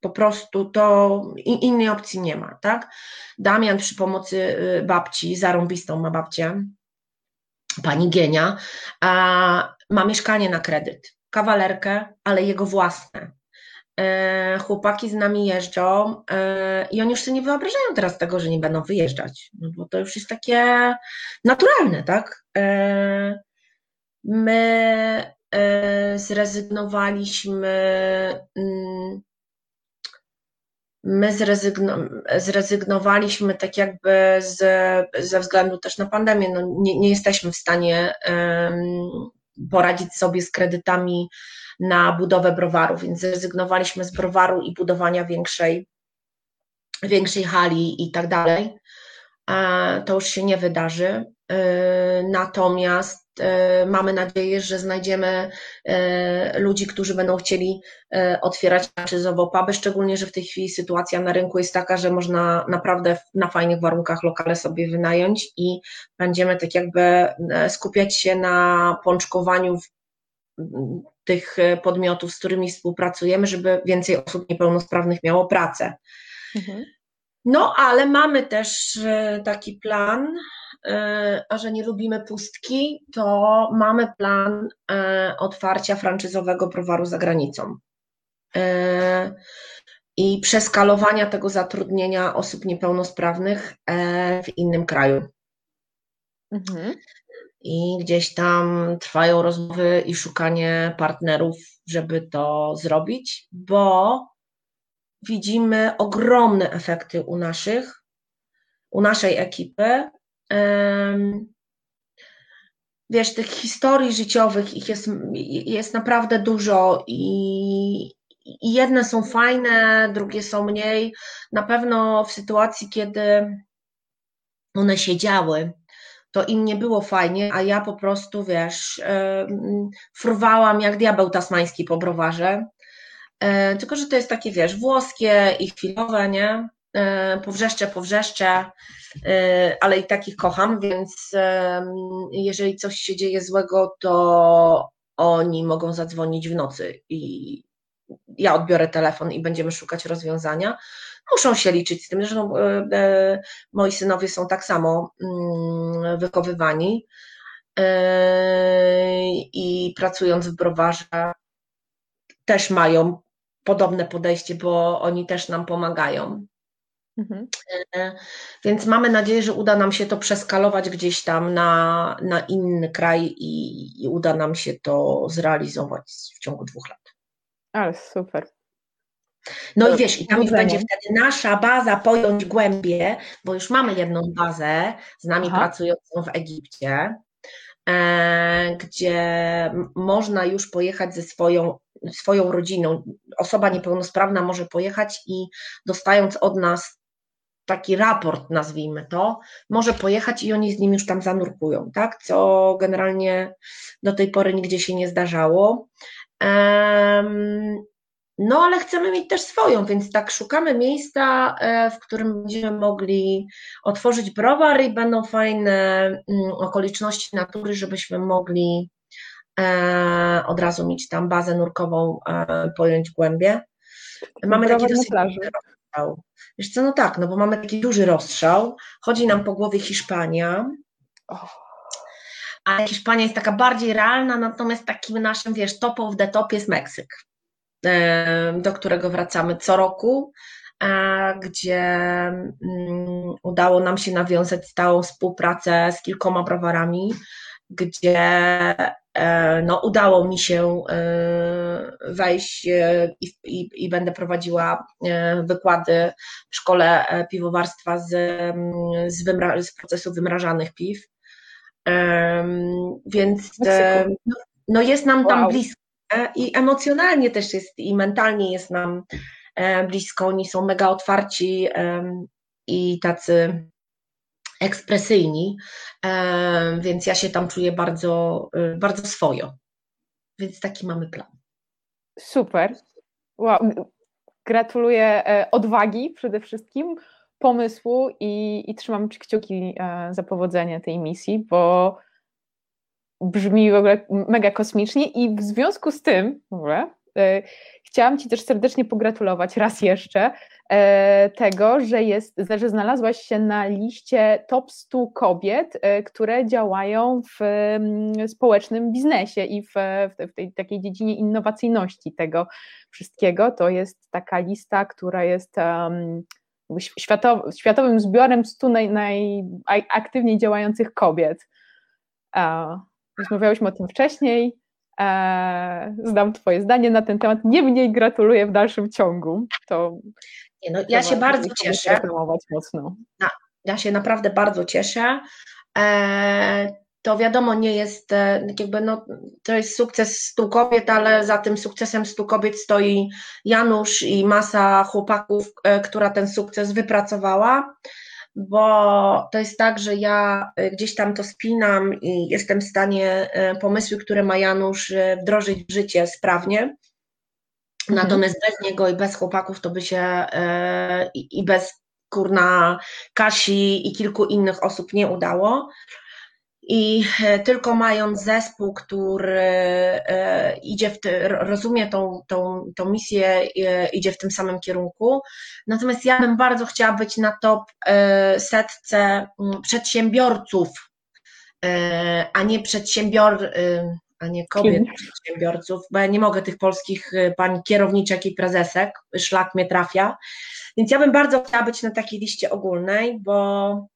Po prostu to innej opcji nie ma, tak? Damian przy pomocy y, babci, zarąbistą ma babcię, pani Gienia, ma mieszkanie na kredyt, kawalerkę, ale jego własne. E, chłopaki z nami jeżdżą e, i oni już sobie nie wyobrażają teraz tego, że nie będą wyjeżdżać, no bo to już jest takie naturalne, tak? My e, zrezygnowaliśmy, mm, my zrezygno, zrezygnowaliśmy tak jakby z, ze względu też na pandemię, no nie, nie jesteśmy w stanie poradzić sobie z kredytami na budowę browaru, więc zrezygnowaliśmy z browaru i budowania większej, większej hali i tak dalej. To już się nie wydarzy. E, natomiast e, mamy nadzieję, że znajdziemy e, ludzi, którzy będą chcieli otwierać franczyzowo puby, szczególnie, że w tej chwili sytuacja na rynku jest taka, że można naprawdę na fajnych warunkach lokale sobie wynająć i będziemy tak jakby skupiać się na pączkowaniu tych podmiotów, z którymi współpracujemy, żeby więcej osób niepełnosprawnych miało pracę. Mhm. No, ale mamy też taki plan, a że nie lubimy pustki, to mamy plan e, otwarcia franczyzowego browaru za granicą e, i przeskalowania tego zatrudnienia osób niepełnosprawnych w innym kraju. Mhm. I gdzieś tam trwają rozmowy i szukanie partnerów, żeby to zrobić, bo widzimy ogromne efekty u naszych, u naszej ekipy, wiesz, tych historii życiowych, ich jest, jest naprawdę dużo i, i jedne są fajne, drugie są mniej. Na pewno w sytuacji, kiedy one się działy, to im nie było fajnie, a ja po prostu, wiesz, fruwałam jak diabeł tasmański po browarze. E, tylko, że to jest takie, wiesz, włoskie i chwilowe, nie? E, powrzeszcze, powrzeszcze, e, ale i takich kocham, więc jeżeli coś się dzieje złego, to oni mogą zadzwonić w nocy i ja odbiorę telefon i będziemy szukać rozwiązania. Muszą się liczyć z tym, że e, moi synowie są tak samo mm, wychowywani i pracując w browarze też mają podobne podejście, bo oni też nam pomagają. Mhm. E, więc mamy nadzieję, że uda nam się to przeskalować gdzieś tam na, na inny kraj i, i uda nam się to zrealizować w ciągu dwóch lat. Ale super. No i wiesz, i tam już będzie wtedy nasza baza pojąć głębie, bo już mamy jedną bazę z nami Aha. pracującą w Egipcie, e, gdzie można już pojechać ze swoją, swoją rodziną. Osoba niepełnosprawna może pojechać i dostając od nas taki raport, nazwijmy to, może pojechać i oni z nim już tam zanurkują, tak? Co generalnie do tej pory nigdzie się nie zdarzało. No, ale chcemy mieć też swoją, więc tak szukamy miejsca, e, w którym będziemy mogli otworzyć browar i będą fajne mm, okoliczności natury, żebyśmy mogli e, od razu mieć tam bazę nurkową, e, pojąć głębie. Mamy taki dosyć. Wiesz co, no tak, no bo mamy taki duży rozstrzał, chodzi nam po głowie Hiszpania, a Hiszpania jest taka bardziej realna, natomiast takim naszym, wiesz, top of the top jest Meksyk, do którego wracamy co roku, gdzie mm, udało nam się nawiązać stałą współpracę z kilkoma browarami, gdzie no, udało mi się e, wejść e, i, i, i, będę prowadziła wykłady w szkole piwowarstwa z, z, wymra- z procesu wymrażanych piw. Więc no, no, jest nam tam wow. blisko i emocjonalnie też jest i mentalnie jest nam blisko. Oni są mega otwarci i tacy ekspresyjni, więc ja się tam czuję bardzo, y, bardzo swojo. Więc taki mamy plan. Super. Wow. Gratuluję e, odwagi przede wszystkim, pomysłu i, i trzymam kciuki e, za powodzenie tej misji, bo brzmi w ogóle mega kosmicznie i w związku z tym w ogóle e, chciałam Ci też serdecznie pogratulować raz jeszcze tego, że, jest, że znalazłaś się na liście top 100 kobiet, e, które działają w mm, społecznym biznesie i w, w tej takiej dziedzinie innowacyjności tego wszystkiego. To jest taka lista, która jest um, światow, światowym zbiorem 100 naj, najaktywniej działających kobiet. Rozmawiałyśmy o tym wcześniej. Znam Twoje zdanie na ten temat. Nie mniej gratuluję w dalszym ciągu. To nie, no, ja się bardzo cieszę. Mocno. Ja się naprawdę bardzo cieszę. E, to wiadomo, nie jest e, jakby, no, to jest sukces stu kobiet, ale za tym sukcesem stu kobiet stoi Janusz i masa chłopaków, e, która ten sukces wypracowała, bo to jest tak, że ja gdzieś tam to spinam i jestem w stanie pomysły, które ma Janusz, wdrożyć w życie sprawnie Mhm. Natomiast bez niego i bez chłopaków to by się e, i bez kurna Kasi i kilku innych osób nie udało. I e, tylko mając zespół, który e, idzie w te, rozumie tą, tą, tą misję, idzie w tym samym kierunku. Natomiast ja bym bardzo chciała być na top setce przedsiębiorców, a nie przedsiębior, a nie kobiet przedsiębiorców, bo ja nie mogę tych polskich y, pań kierowniczek i prezesek, szlak mnie trafia. Więc ja bym bardzo chciała być na takiej liście ogólnej, bo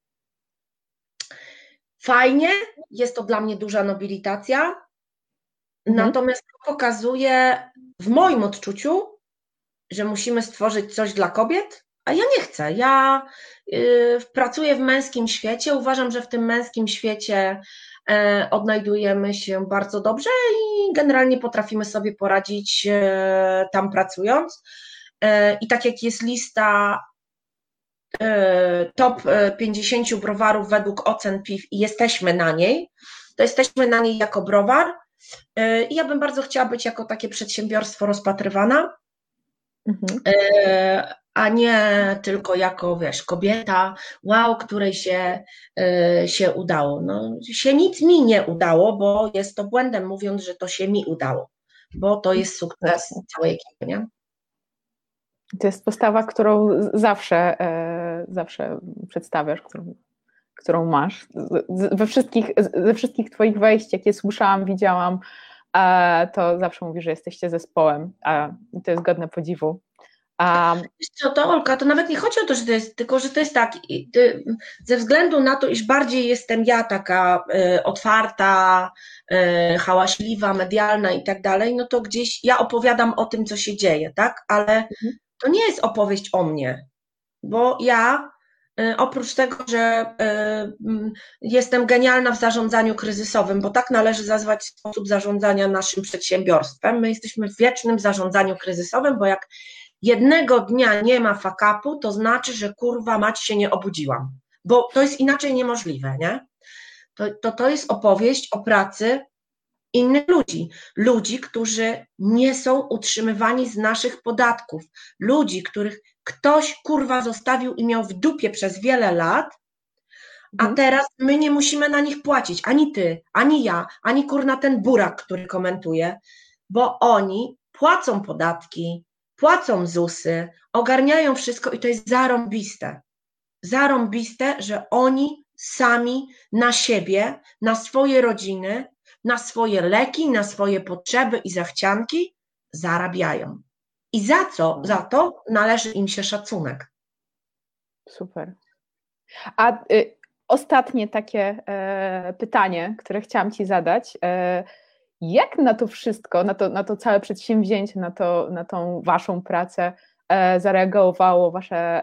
fajnie, jest to dla mnie duża nobilitacja, mhm. natomiast pokazuje w moim odczuciu, że musimy stworzyć coś dla kobiet, a ja nie chcę. Ja y, pracuję w męskim świecie, uważam, że w tym męskim świecie odnajdujemy się bardzo dobrze i generalnie potrafimy sobie poradzić e, tam pracując. E, I tak jak jest lista top 50 browarów według ocen PIW i jesteśmy na niej, to jesteśmy na niej jako browar. I ja bym bardzo chciała być jako takie przedsiębiorstwo rozpatrywana. Mhm a nie tylko jako, wiesz, kobieta, wow, której się, yy, się udało. No, się nic mi nie udało, bo jest to błędem mówiąc, że to się mi udało, bo to jest sukces całej ekipy, nie? To jest postawa, którą zawsze, yy, zawsze przedstawiasz, którą, którą masz. We wszystkich, ze wszystkich Twoich wejść, jakie słyszałam, widziałam, to zawsze mówisz, że jesteście zespołem. I to jest godne podziwu. Um, co to, Olka, to nawet nie chodzi o to, że to jest, tylko że to jest tak, ze względu na to, iż bardziej jestem ja taka y, otwarta, y, hałaśliwa, medialna i tak dalej, no to gdzieś ja opowiadam o tym, co się dzieje, tak? Ale mhm. to nie jest opowieść o mnie, bo ja y, oprócz tego, że y, jestem genialna w zarządzaniu kryzysowym, bo tak należy nazwać sposób zarządzania naszym przedsiębiorstwem, my jesteśmy w wiecznym zarządzaniu kryzysowym, bo jak jednego dnia nie ma fakapu, to znaczy, że kurwa mać się nie obudziłam, bo to jest inaczej niemożliwe, nie? To, to, to jest opowieść o pracy innych ludzi, ludzi, którzy nie są utrzymywani z naszych podatków, ludzi, których ktoś kurwa zostawił i miał w dupie przez wiele lat, a mhm. teraz my nie musimy na nich płacić, ani ty, ani ja, ani kurna ten burak, który komentuje, bo oni płacą podatki, płacą ZUSy, ogarniają wszystko i to jest zarąbiste. Zarąbiste, że oni sami na siebie, na swoje rodziny, na swoje leki, na swoje potrzeby i zachcianki zarabiają. I za co? Za to należy im się szacunek. Super. A y, ostatnie takie e, pytanie, które chciałam Ci zadać. E, jak na to wszystko, na to, na to całe przedsięwzięcie, na, to, na tą Waszą pracę e, zareagowało Wasze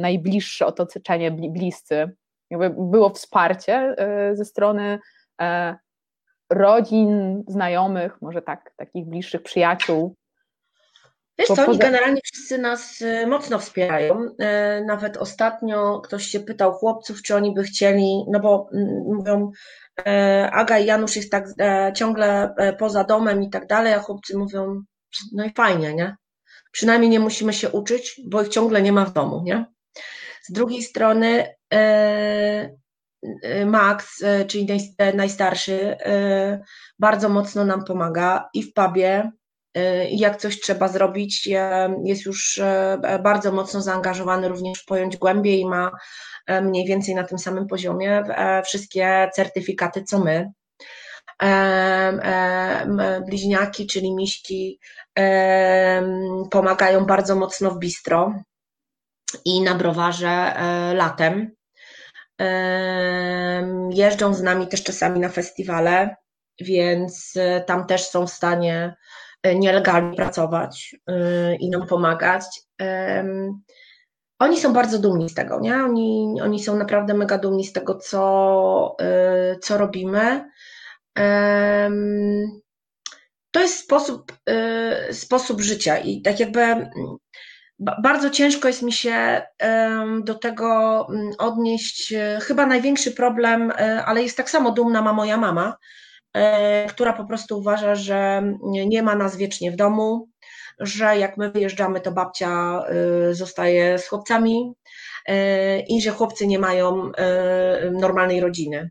najbliższe otoczenie, bliscy? Jakby było wsparcie e, ze strony e, rodzin, znajomych, może tak, takich bliższych przyjaciół. Wiesz co, oni generalnie wszyscy nas e, mocno wspierają. Nawet ostatnio ktoś się pytał chłopców, czy oni by chcieli, no bo mm, mówią, Aga i Janusz jest tak ciągle poza domem i tak dalej, a chłopcy mówią, no i fajnie, nie? Przynajmniej nie musimy się uczyć, bo ich ciągle nie ma w domu, nie? Z drugiej strony e, e, Max, e, czyli najstarszy, bardzo mocno nam pomaga i w pubie, jak coś trzeba zrobić, jest już bardzo mocno zaangażowany również w pojąć głębiej i ma mniej więcej na tym samym poziomie wszystkie certyfikaty, co my. Bliźniaki, czyli miśki, pomagają bardzo mocno w bistro i na browarze e, latem. Jeżdżą z nami też czasami na festiwale, więc e, tam też są w stanie e, nielegalnie pracować i nam pomagać. Oni są bardzo dumni z tego, nie? Oni, oni są naprawdę mega dumni z tego, co, co robimy. To jest sposób, sposób życia i tak jakby bardzo ciężko jest mi się do tego mm, odnieść. Chyba największy problem, ale jest tak samo dumna ma moja mama, która po prostu uważa, że nie ma nas wiecznie w domu, że jak my wyjeżdżamy, to babcia e, zostaje z chłopcami i że chłopcy nie mają normalnej rodziny.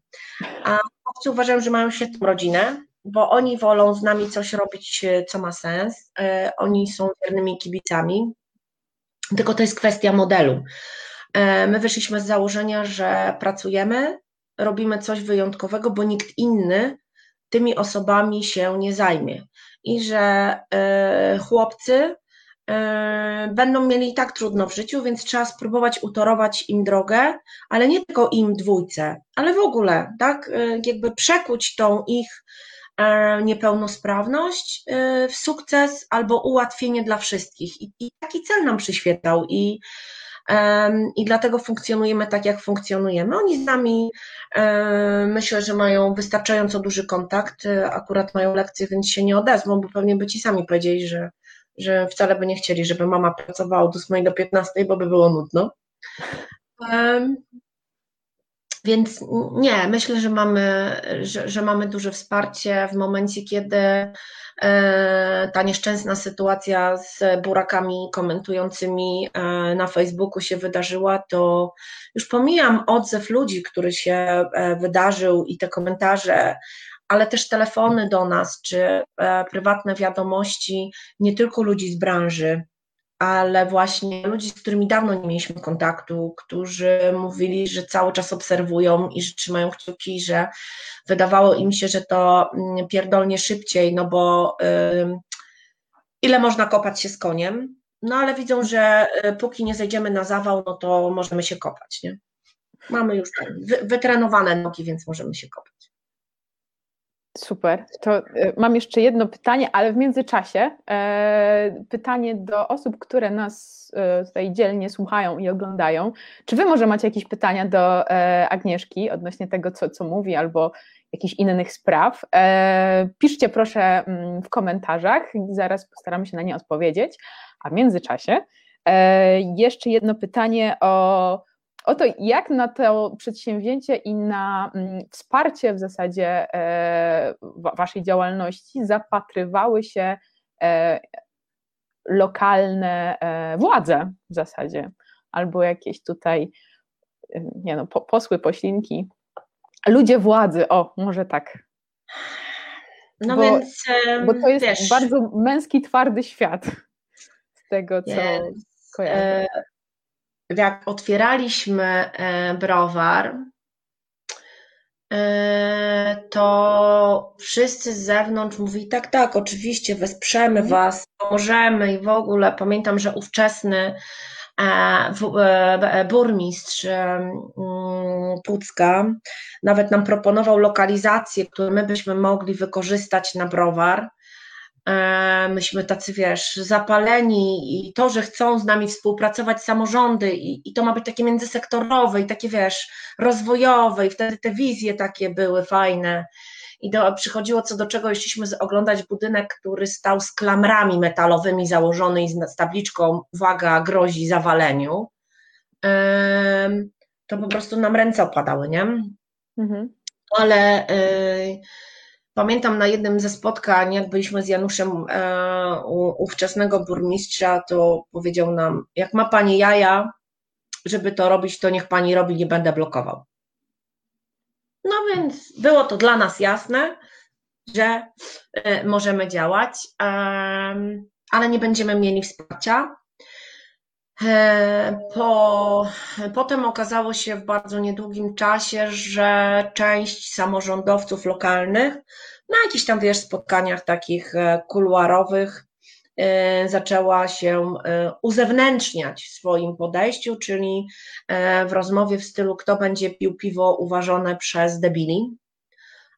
A chłopcy uważają, że mają świetną rodzinę, bo oni wolą z nami coś robić, co ma sens. Oni są wiernymi kibicami tylko to jest kwestia modelu. E, my wyszliśmy z założenia, że pracujemy, robimy coś wyjątkowego, bo nikt inny tymi osobami się nie zajmie. I że e, chłopcy e, będą mieli tak trudno w życiu, więc trzeba spróbować utorować im drogę, ale nie tylko im dwójce, ale w ogóle, tak, jakby przekuć tą ich E, niepełnosprawność e, w sukces albo ułatwienie dla wszystkich. I, i taki cel nam przyświetał i, i dlatego funkcjonujemy tak, jak funkcjonujemy. Oni z nami e, myślę, że mają wystarczająco duży kontakt, akurat mają lekcje, więc się nie odezwą, bo pewnie by ci sami powiedzieli, że, że wcale by nie chcieli, żeby mama pracowała od 8 do 15, bo by było nudno. Więc nie, myślę, że mamy, że, że mamy duże wsparcie w momencie, kiedy e, ta nieszczęsna sytuacja z burakami komentującymi e, na Facebooku się wydarzyła, to już pomijam odzew ludzi, który się e, wydarzył i te komentarze, ale też telefony do nas, czy prywatne wiadomości nie tylko ludzi z branży, ale właśnie ludzi, z którymi dawno nie mieliśmy kontaktu, którzy mówili, że cały czas obserwują i że trzymają kciuki, że wydawało im się, że to mm, pierdolnie szybciej, no bo ile można kopać się z koniem, no ale widzą, że y, póki nie zejdziemy na zawał, no to możemy się kopać, nie? Mamy już wy, wytrenowane nogi, więc możemy się kopać. Super. To e, mam jeszcze jedno pytanie, ale w międzyczasie e, pytanie do osób, które nas e, tutaj dzielnie słuchają i oglądają. Czy wy może macie jakieś pytania do Agnieszki odnośnie tego, co, co mówi, albo jakichś innych spraw? Piszcie proszę mm, w komentarzach, zaraz postaramy się na nie odpowiedzieć. A w międzyczasie jeszcze jedno pytanie o o to, jak na to przedsięwzięcie i na mm, wsparcie w zasadzie e, waszej działalności zapatrywały się e, lokalne e, władze w zasadzie, albo jakieś tutaj, nie no, posły, poślinki, ludzie władzy, o, może tak. No bo, więc, bo to jest wiesz, bardzo męski, twardy świat z tego, co kojarzę jak otwieraliśmy e, browar, e, to wszyscy z zewnątrz mówili, tak, tak, oczywiście wesprzemy mhm. Was, pomożemy i w ogóle. Pamiętam, że ówczesny e, burmistrz Pucka nawet nam proponował lokalizację, którą my byśmy mogli wykorzystać na browar myśmy tacy, wiesz, zapaleni i to, że chcą z nami współpracować samorządy i, i to ma być takie międzysektorowe i takie, wiesz, rozwojowe i wtedy te wizje takie były fajne i do, przychodziło co do czego, jeśliśmy oglądać budynek, który stał z klamrami metalowymi założony i z, z tabliczką, uwaga, grozi zawaleniu, to po prostu nam ręce opadały, nie? Mhm. Ale... Yy, Pamiętam na jednym ze spotkań, jak byliśmy z Januszem e, u ówczesnego burmistrza, to powiedział nam, jak ma pani jaja, żeby to robić, to niech pani robi, nie będę blokował. No więc było to dla nas jasne, że e, możemy działać, ale nie będziemy mieli wsparcia. E, po, potem okazało się w bardzo niedługim czasie, że część samorządowców lokalnych na jakichś tam, wiesz, spotkaniach takich e, kuluarowych e, zaczęła się uzewnętrzniać w swoim podejściu, czyli w rozmowie w stylu kto będzie pił piwo uważane przez debili,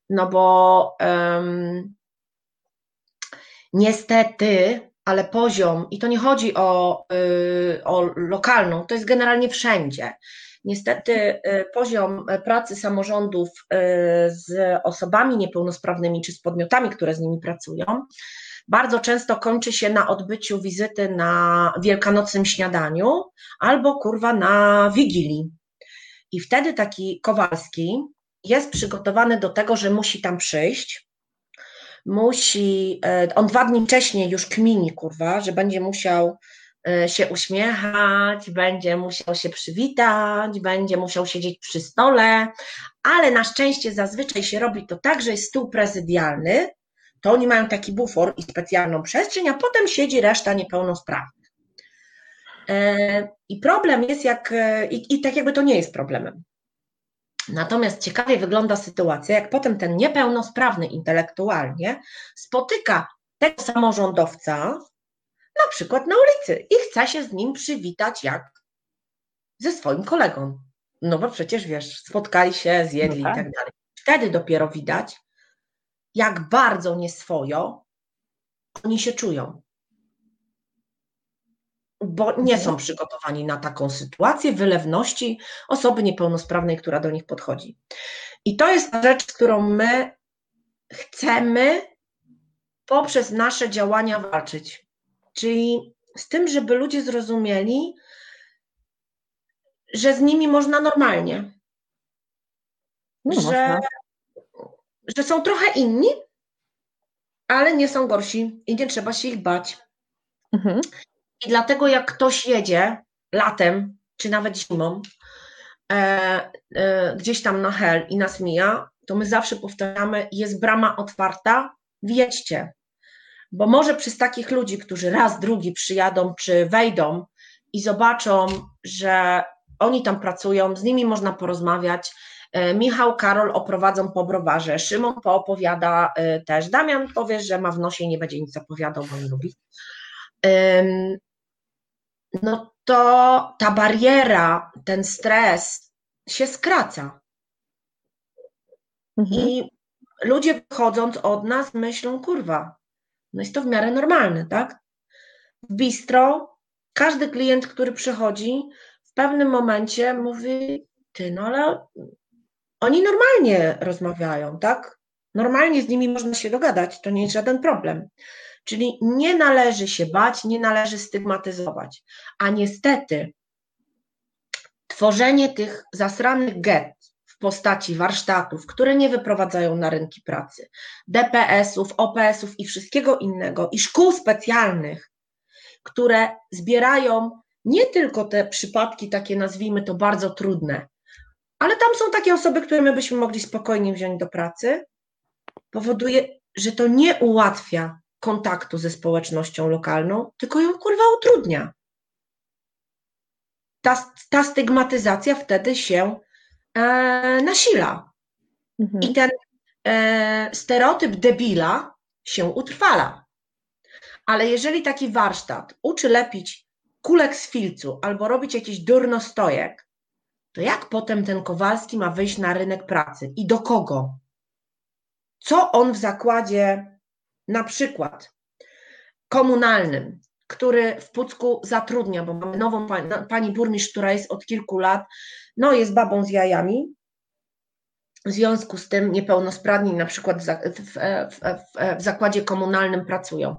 no bo um, niestety ale poziom, i to nie chodzi o, y, o lokalną, to jest generalnie wszędzie. Niestety y, poziom pracy samorządów y, z osobami niepełnosprawnymi czy z podmiotami, które z nimi pracują, bardzo często kończy się na odbyciu wizyty na wielkanocnym śniadaniu albo kurwa na wigilii. I wtedy taki Kowalski jest przygotowany do tego, że musi tam przyjść, musi, on dwa dni wcześniej już kmini, kurwa, że będzie musiał się uśmiechać, będzie musiał się przywitać, będzie musiał siedzieć przy stole, ale na szczęście zazwyczaj się robi to tak, że jest stół prezydialny, to oni mają taki bufor i specjalną przestrzeń, a potem siedzi reszta niepełnosprawnych. E, I problem jest jak, i, i tak jakby to nie jest problemem. Natomiast ciekawie wygląda sytuacja, jak potem ten niepełnosprawny intelektualnie spotyka tego samorządowca, na przykład na ulicy, i chce się z nim przywitać jak ze swoim kolegą. No bo przecież wiesz, spotkali się, zjedli no tak. i tak dalej. Wtedy dopiero widać, jak bardzo nieswojo oni się czują bo nie są przygotowani na taką sytuację wylewności osoby niepełnosprawnej, która do nich podchodzi. I to jest rzecz, którą my chcemy poprzez nasze działania walczyć. Czyli z tym, żeby ludzie zrozumieli, że z nimi można normalnie. No, że, że są trochę inni, ale nie są gorsi i nie trzeba się ich bać. Mhm. I dlatego jak ktoś jedzie latem, czy nawet zimą, e, e, gdzieś tam na hel i nas mija, to my zawsze powtarzamy, jest brama otwarta, wjedźcie. Bo może przez takich ludzi, którzy raz, drugi przyjadą, czy wejdą i zobaczą, że oni tam pracują, z nimi można porozmawiać. E, Michał, Karol oprowadzą po browarze, Szymon poopowiada e, też. Damian powie, że ma w nosie i nie będzie nic opowiadał, bo nie lubi no to ta bariera, ten stres się skraca. Mhm. I ludzie wychodząc od nas myślą, kurwa, no jest to w miarę normalne, tak? W bistro każdy klient, który przychodzi, w pewnym momencie mówi, ty, no ale oni normalnie rozmawiają, tak? Normalnie z nimi można się dogadać, to nie jest żaden problem. Czyli nie należy się bać, nie należy stygmatyzować. A niestety, tworzenie tych zasranych get postaci warsztatów, które nie wyprowadzają na rynki pracy, DPS-ów, OPS-ów i wszystkiego innego, i szkół specjalnych, które zbierają nie tylko te przypadki, takie nazwijmy to bardzo trudne, ale tam są takie osoby, które my byśmy mogli spokojnie wziąć do pracy, powoduje, że to nie ułatwia kontaktu ze społecznością lokalną, tylko ją kurwa utrudnia. Ta, ta stygmatyzacja wtedy się e, nasila. Mhm. I ten e, stereotyp debila się utrwala. Ale jeżeli taki warsztat uczy lepić kulek z filcu albo robić jakiś durnostojek, to jak potem ten Kowalski ma wyjść na rynek pracy i do kogo? Co on w zakładzie, na przykład komunalnym, który w Pucku zatrudnia, bo mamy nową pani, pani burmistrz, która jest od kilku lat, no jest babą z jajami, w związku z tym niepełnosprawni na przykład w, w, w, w, zakładzie komunalnym pracują.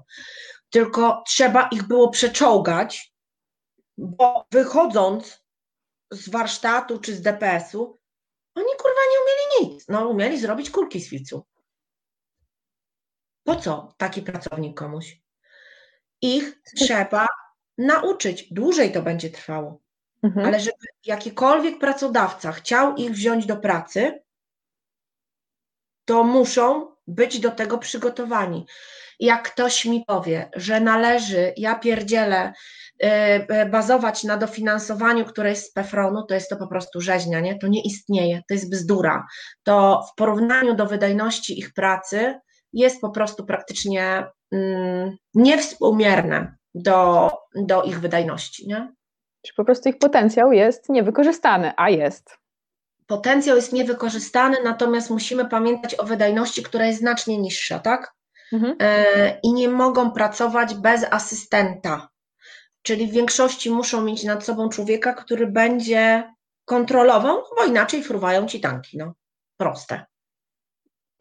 Tylko trzeba ich było przeczołgać, bo wychodząc z warsztatu czy z DPS-u, oni kurwa nie umieli nic. No, umieli zrobić kulki z filcu. Po co taki pracownik komuś? Ich trzeba nauczyć. Dłużej to będzie trwało. Mhm. Ale żeby jakikolwiek pracodawca chciał ich wziąć do pracy, to muszą być do tego przygotowani. Jak ktoś mi powie, że należy, ja pierdzielę, E, e, bazować na dofinansowaniu, które jest z PFRON-u, to jest to po prostu rzeźnia, nie? to nie istnieje, to jest bzdura. To w porównaniu do wydajności ich pracy jest po prostu praktycznie niewspółmierne do, do ich wydajności. Nie? Czy po prostu ich potencjał jest niewykorzystany, a jest. Potencjał jest niewykorzystany, natomiast musimy pamiętać o wydajności, która jest znacznie niższa, tak? Mhm. E, I nie mogą pracować bez asystenta czyli w większości muszą mieć nad sobą człowieka, który będzie kontrolował, bo inaczej fruwają ci tanki. No, proste.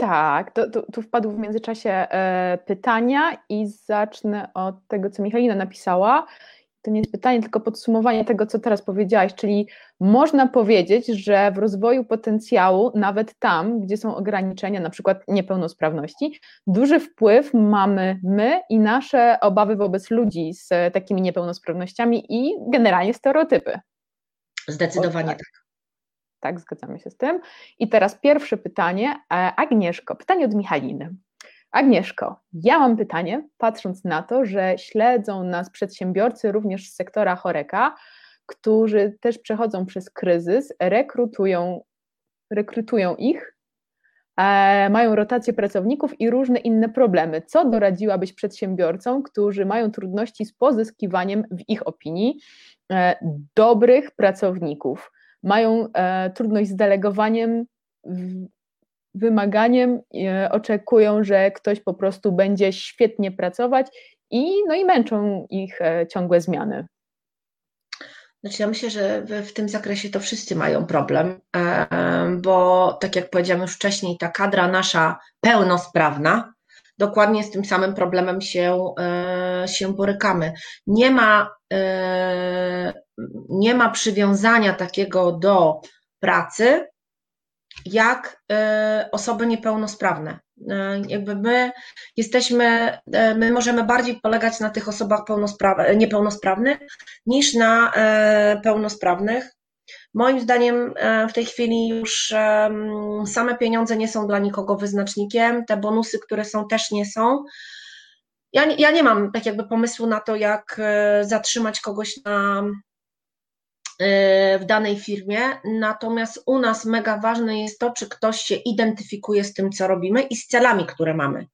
Tak, to, to, tu wpadły w międzyczasie e, pytania i zacznę od tego, co Michalina napisała to nie jest pytanie, tylko podsumowanie tego, co teraz powiedziałaś, czyli można powiedzieć, że w rozwoju potencjału, nawet tam, gdzie są ograniczenia, na przykład niepełnosprawności, duży wpływ mamy my i nasze obawy wobec ludzi z takimi niepełnosprawnościami i generalnie stereotypy. Zdecydowanie tak. Tak. Zgadzamy się z tym. I teraz pierwsze pytanie. E, Agnieszko, pytanie od Michaliny. Agnieszko, ja mam pytanie, patrząc na to, że śledzą nas przedsiębiorcy również z sektora choreka, którzy też przechodzą przez kryzys, rekrutują, rekrutują ich, e, mają rotację pracowników i różne inne problemy. Co doradziłabyś przedsiębiorcom, którzy mają trudności z pozyskiwaniem, w ich opinii, e, dobrych pracowników? Mają e, trudność z delegowaniem wymaganiem, e, oczekują, że ktoś po prostu będzie świetnie pracować i, no i męczą ich e, ciągłe zmiany. Znaczy ja myślę, że w, tym zakresie to wszyscy mają problem, bo tak jak powiedziałam już wcześniej, ta kadra nasza pełnosprawna, dokładnie z tym samym problemem się, się borykamy. Nie ma, nie ma przywiązania takiego do pracy, jak e, osoby niepełnosprawne. E, jakby my jesteśmy, e, my możemy bardziej polegać na tych osobach niepełnosprawnych niż na pełnosprawnych. Moim zdaniem w tej chwili już same pieniądze nie są dla nikogo wyznacznikiem, te bonusy, które są, też nie są. Ja nie, ja nie mam tak jakby pomysłu na to, jak zatrzymać kogoś na w danej firmie, natomiast u nas mega ważne jest to, czy ktoś się identyfikuje z tym, co robimy i z celami, które mamy.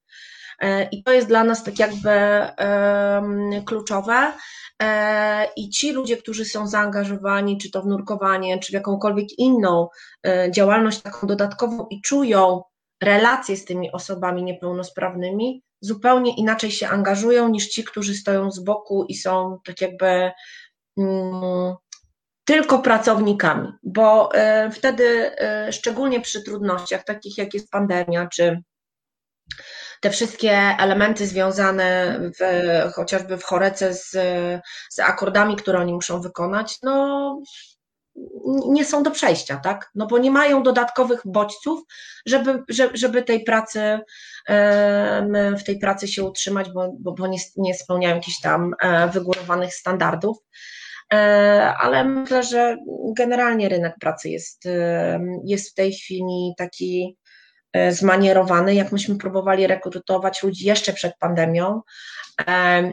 Y, I to jest dla nas tak jakby kluczowe. Y, I ci ludzie, którzy są zaangażowani, czy to w nurkowanie, czy w jakąkolwiek inną działalność taką dodatkową i czują, relacje z tymi osobami niepełnosprawnymi, zupełnie inaczej się angażują niż ci, którzy stoją z boku i są tak jakby mm, tylko pracownikami, bo y, wtedy, y, szczególnie przy trudnościach, takich jak jest pandemia, czy te wszystkie elementy związane w, chociażby w chorece z, z akordami, które oni muszą wykonać, no nie są do przejścia, tak? No bo nie mają dodatkowych bodźców, żeby, żeby tej pracy, w tej pracy się utrzymać, bo, bo, bo nie, nie spełniają jakichś tam e, wygórowanych standardów. E, ale myślę, że generalnie rynek pracy jest, jest w tej chwili taki e, zmanierowany, jak myśmy próbowali rekrutować ludzi jeszcze przed pandemią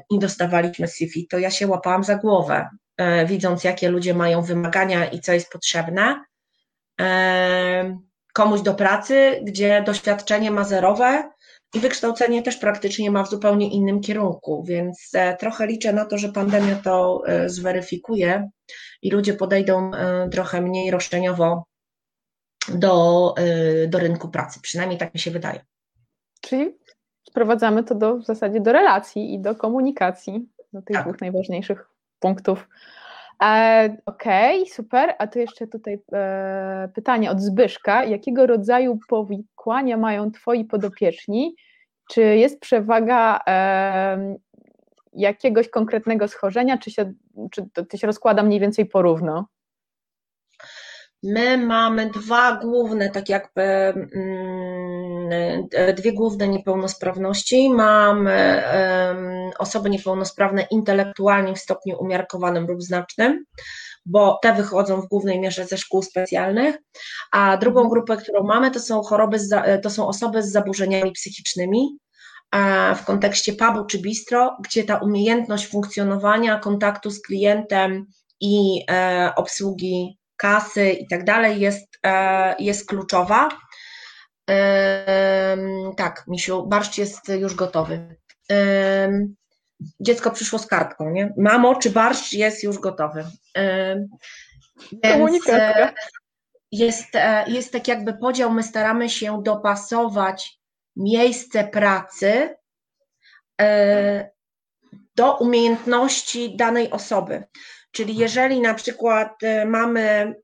i dostawaliśmy CV, to ja się łapałam za głowę, E, widząc jakie ludzie mają wymagania i co jest potrzebne. E, komuś do pracy, gdzie doświadczenie ma zerowe i wykształcenie też praktycznie ma w zupełnie innym kierunku, więc e, trochę liczę na to, że pandemia to zweryfikuje i ludzie podejdą trochę mniej roszczeniowo do, do rynku pracy. Przynajmniej tak mi się wydaje. Czyli sprowadzamy to do, w zasadzie do relacji i do komunikacji, do tych tak. dwóch najważniejszych punktów. E, Okej, okay, super. A tu jeszcze tutaj e, pytanie od Zbyszka. Jakiego rodzaju powikłania mają Twoi podopieczni? Czy jest przewaga e, jakiegoś konkretnego schorzenia, czy, się, czy to się rozkłada mniej więcej porówno? My mamy dwa główne, tak jakby mm, dwie główne niepełnosprawności. Mamy osoby niepełnosprawne intelektualnie w stopniu umiarkowanym lub znacznym, bo te wychodzą w głównej mierze ze szkół specjalnych, a drugą grupę, którą mamy, to są choroby, to są osoby z zaburzeniami psychicznymi, w kontekście pubu czy bistro, gdzie ta umiejętność funkcjonowania, kontaktu z klientem i e, obsługi kasy i tak dalej jest, e, jest kluczowa. Tak, Misiu, barszcz jest już gotowy. Dziecko przyszło z kartką, nie? Mamo, czy barszcz jest już gotowy? Więc e, jest, e, jest tak jakby podział, my staramy się dopasować miejsce pracy do umiejętności danej osoby. Czyli jeżeli na przykład e, mamy,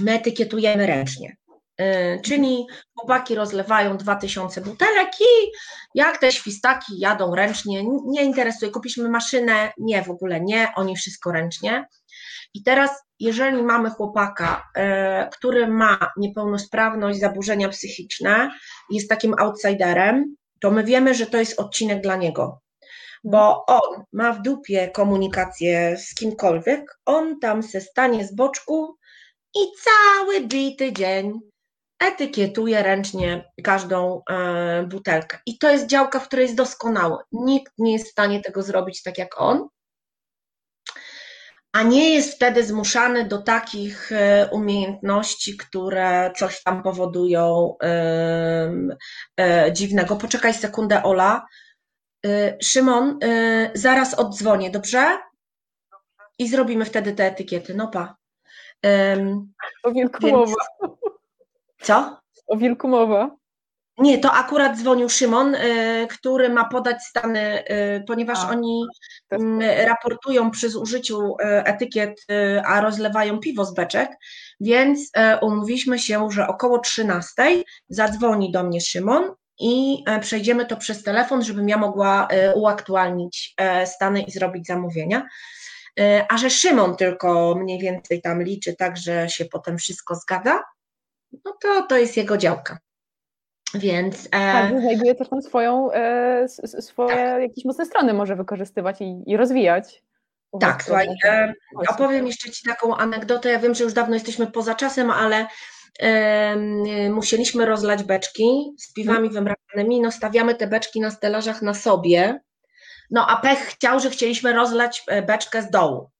my etykietujemy ręcznie, e, czyli chłopaki rozlewają 2000 butelek i jak te świstaki jadą ręcznie, nie interesuje, kupiliśmy maszynę, nie, w ogóle nie, oni wszystko ręcznie. I teraz, jeżeli mamy chłopaka, e, który ma niepełnosprawność, zaburzenia psychiczne, jest takim outsiderem, to my wiemy, że to jest odcinek dla niego bo on ma w dupie komunikację z kimkolwiek, on tam se stanie z boczku i cały bity dzień etykietuje ręcznie każdą e, butelkę. I to jest działka, w której jest doskonały. Nikt nie jest w stanie tego zrobić tak jak on, a nie jest wtedy zmuszany do takich e, umiejętności, które coś tam powodują e, dziwnego. Poczekaj sekundę, Ola Szymon, y, zaraz oddzwonię, dobrze? I zrobimy wtedy te etykiety. No pa. O wilku Więc... mowa. Co? O wilku mowa. Nie, to akurat dzwonił Szymon, y, który ma podać stany, ponieważ a, oni mm, raportują przy zużyciu etykiet, a rozlewają piwo z beczek, więc umówiliśmy się, że około 13 zadzwoni do mnie Szymon i e, przejdziemy to przez telefon, żebym ja mogła e, uaktualnić e, stany i zrobić zamówienia. A że Szymon tylko mniej więcej tam liczy, tak że się potem wszystko zgadza, no to to jest jego działka. Więc. Tak, znajduje też tam swoją, swoje tak. jakieś mocne strony może wykorzystywać i, i rozwijać. Tak, słuchaj, opowiem jeszcze Ci taką anegdotę. Ja wiem, że już dawno jesteśmy poza czasem, ale musieliśmy rozlać beczki z piwami mhm. wymrażanymi, no stawiamy te beczki na stelażach na sobie, no a pech chciał, że chcieliśmy rozlać e, beczkę z dołu.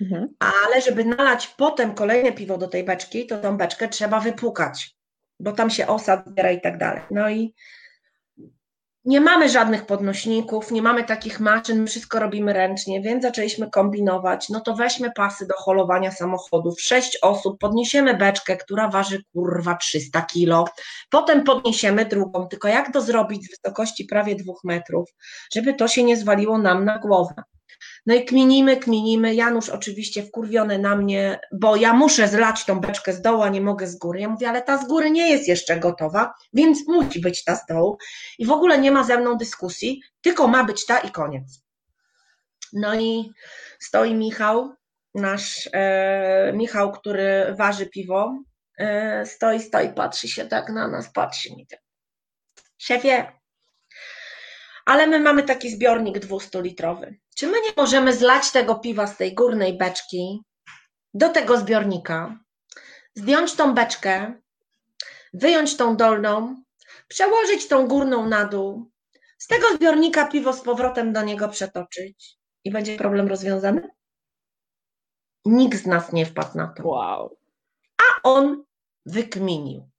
Mhm. Ale żeby nalać potem kolejne piwo do tej beczki, to tą beczkę trzeba wypukać, bo tam się osad zbiera i tak dalej. No i nie mamy żadnych podnośników, nie mamy takich maszyn, wszystko robimy ręcznie, więc zaczęliśmy kombinować. No to weźmy pasy do holowania samochodów. Sześć osób, podniesiemy beczkę, która waży kurwa 300 kilo. Potem podniesiemy drugą, tylko jak to zrobić z wysokości prawie dwóch metrów, żeby to się nie zwaliło nam na głowę. No i kminimy, kminimy. Janusz oczywiście wkurwiony na mnie, bo ja muszę zlać tą beczkę z dołu, a nie mogę z góry. Ja mówię, ale ta z góry nie jest jeszcze gotowa, więc musi być ta z dołu. I w ogóle nie ma ze mną dyskusji, tylko ma być ta i koniec. No i stoi Michał, nasz e, Michał, który waży piwo, e, stoi, stoi, patrzy się tak na nas, patrzy mi tak. Szefie, ale my mamy taki zbiornik 200-litrowy. Czy my nie możemy zlać tego piwa z tej górnej beczki do tego zbiornika, zdjąć tą beczkę, wyjąć tą dolną, przełożyć tą górną na dół, z tego zbiornika piwo z powrotem do niego przetoczyć i będzie problem rozwiązany? Nikt z nas nie wpadł na to. Wow. A on wykminił.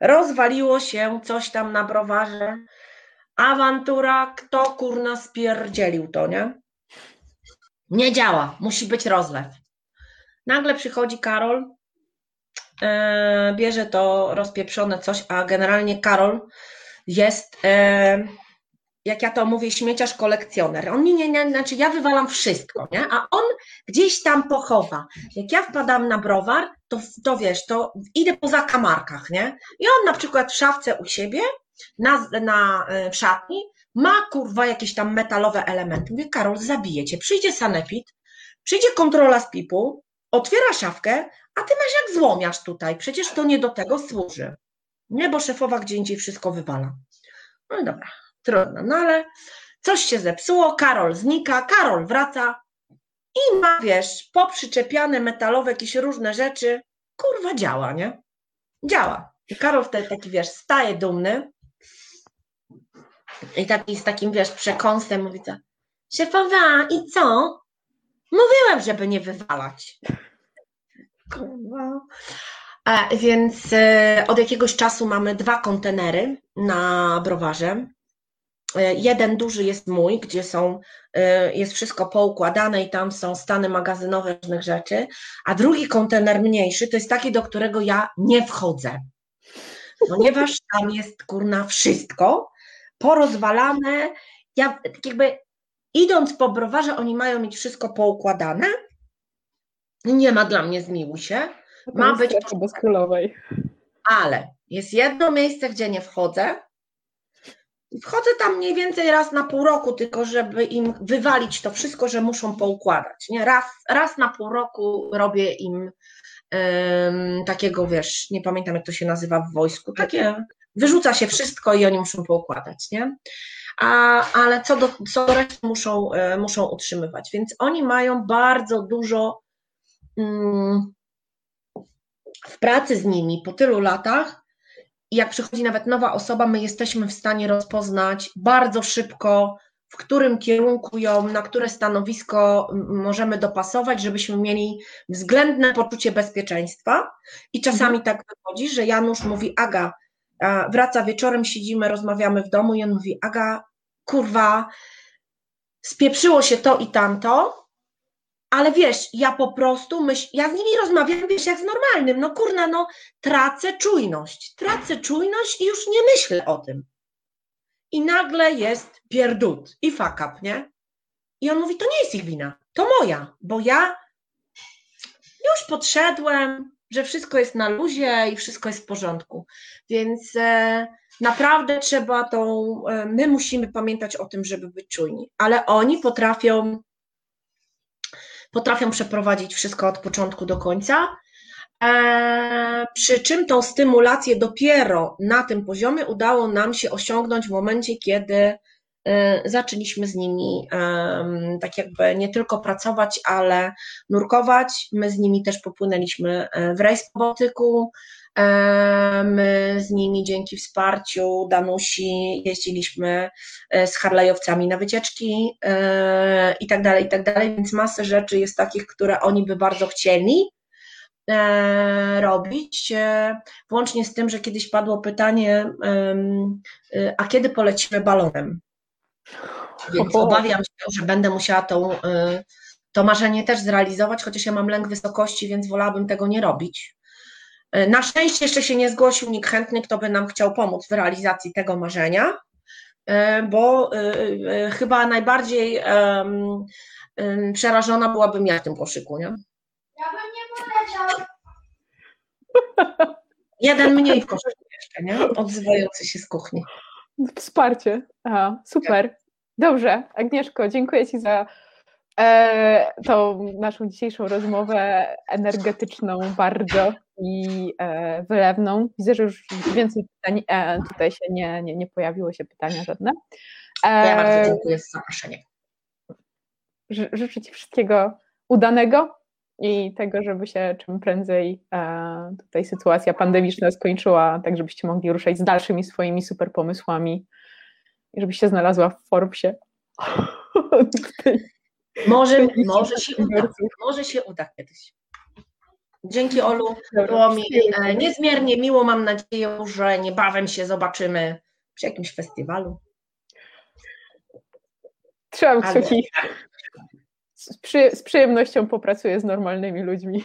Rozwaliło się coś tam na browarze, awantura, kto kurna spierdzielił to, nie? Nie działa, musi być rozlew. Nagle przychodzi Karol, e, bierze to rozpieprzone coś, a generalnie Karol jest, e, jak ja to mówię, śmieciarz kolekcjoner. On nie, nie, nie, znaczy ja wywalam wszystko, nie? A on gdzieś tam pochowa. Jak ja wpadam na browar, to, to wiesz, to idę po zakamarkach, nie? I on na przykład w szafce u siebie na, na, e, w szatni, ma kurwa jakieś tam metalowe elementy. Mówię, Karol, zabije cię. Przyjdzie sanepid, przyjdzie kontrola z pipu, otwiera szafkę, a ty masz jak złomiasz tutaj. Przecież to nie do tego służy. Nie, bo szefowa gdzie indziej wszystko wywala. No dobra, trudno. No ale coś się zepsuło, Karol znika, Karol wraca i ma, wiesz, poprzyczepiane metalowe jakieś różne rzeczy. Kurwa, działa, nie? Działa. I Karol wtedy taki, wiesz, staje dumny, i taki z takim, wiesz, przekąsem mówi to, szefowa, i co? Mówiłem, żeby nie wywalać. A, więc e, od jakiegoś czasu mamy dwa kontenery na browarze. E, jeden duży jest mój, gdzie są, e, jest wszystko poukładane i tam są stany magazynowe różnych rzeczy, a drugi kontener mniejszy to jest taki, do którego ja nie wchodzę, ponieważ tam jest kurna wszystko, porozwalane. Ja tak jakby idąc po browarze, oni mają mieć wszystko poukładane. Nie ma dla mnie zmiłuj się. Ma być. Ale jest jedno miejsce, gdzie nie wchodzę. Wchodzę tam mniej więcej raz na pół roku, tylko żeby im wywalić to wszystko, że muszą poukładać. Nie? Raz, raz na pół roku robię im um, takiego, wiesz, nie pamiętam jak to się nazywa w wojsku, takie wyrzuca się wszystko i oni muszą poukładać, nie? A, ale co do, co do reszty muszą, e, muszą utrzymywać. Więc oni mają bardzo dużo mm, w pracy z nimi po tylu latach. I jak przychodzi nawet nowa osoba, my jesteśmy w stanie rozpoznać bardzo szybko, w którym kierunku ją, na które stanowisko możemy dopasować, żebyśmy mieli względne poczucie bezpieczeństwa. I czasami mhm. tak wychodzi, że Janusz mówi: Aga, wraca wieczorem, siedzimy, rozmawiamy w domu i on mówi, Aga, kurwa, spieprzyło się to i tamto, ale wiesz, ja po prostu myśl, ja z nimi rozmawiam, wiesz, jak z normalnym, no kurna, no tracę czujność, tracę czujność i już nie myślę o tym. I nagle jest pierdut i fuck up, nie? I on mówi, to nie jest ich wina, to moja, bo ja już podszedłem, że wszystko jest na luzie i wszystko jest w porządku. Więc e, naprawdę trzeba tą, e, my musimy pamiętać o tym, żeby być czujni, ale oni potrafią, potrafią przeprowadzić wszystko od początku do końca. E, przy czym tą stymulację dopiero na tym poziomie udało nam się osiągnąć w momencie, kiedy zaczęliśmy z nimi tak jakby nie tylko pracować, ale nurkować. My z nimi też popłynęliśmy e, w rejs po Bałtyku. E, my z nimi dzięki wsparciu Danusi jeździliśmy z harlejowcami na wycieczki i tak dalej, i tak dalej, więc masę rzeczy jest takich, które oni by bardzo chcieli, e, robić, e, włącznie z tym, że kiedyś padło pytanie, a kiedy polecimy balonem? Więc obawiam się, że będę musiała tą, to marzenie też zrealizować, chociaż ja mam lęk wysokości, więc wolałabym tego nie robić. Na szczęście jeszcze się nie zgłosił nikt chętny, kto by nam chciał pomóc w realizacji tego marzenia, bo chyba najbardziej przerażona byłabym ja w tym koszyku, nie? Ja bym nie poleciał. Jeden mniej w koszyku jeszcze, nie? Odzywający się z kuchni. Wsparcie. Aha, super. Dobrze, Agnieszko, dziękuję Ci za e, tą naszą dzisiejszą rozmowę energetyczną bardzo i e, wylewną. Widzę, że już więcej pytań e, tutaj się nie, nie, nie pojawiło się pytania żadne. ja bardzo e, dziękuję za zaproszenie życzę Ci wszystkiego udanego i tego, żeby się czym prędzej e, tutaj sytuacja pandemiczna skończyła, tak żebyście mogli ruszać z dalszymi swoimi super pomysłami i żebyś się znalazła w Forbesie. (laughs) Może, może się uda, może się uda kiedyś. Dzięki Olu, było mi e, niezmiernie miło. Mam nadzieję, że niebawem się zobaczymy przy jakimś festiwalu. Trzymam kciuki z, przy, z przyjemnością popracuję z normalnymi ludźmi.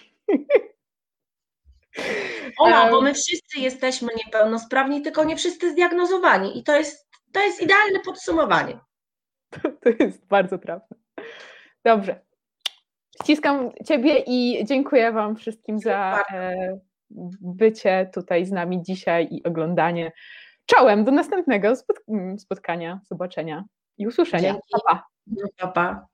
Ola, (laughs) bo my wszyscy jesteśmy niepełnosprawni, tylko nie wszyscy zdiagnozowani. I to jest, to jest idealne podsumowanie. (laughs) To, to jest bardzo trafne. Dobrze. Ściskam Ciebie i dziękuję Wam wszystkim za e, bycie tutaj z nami dzisiaj i oglądanie. Czołem do następnego spotkania, zobaczenia i usłyszenia. Dzięki. Pa, pa. pa, pa.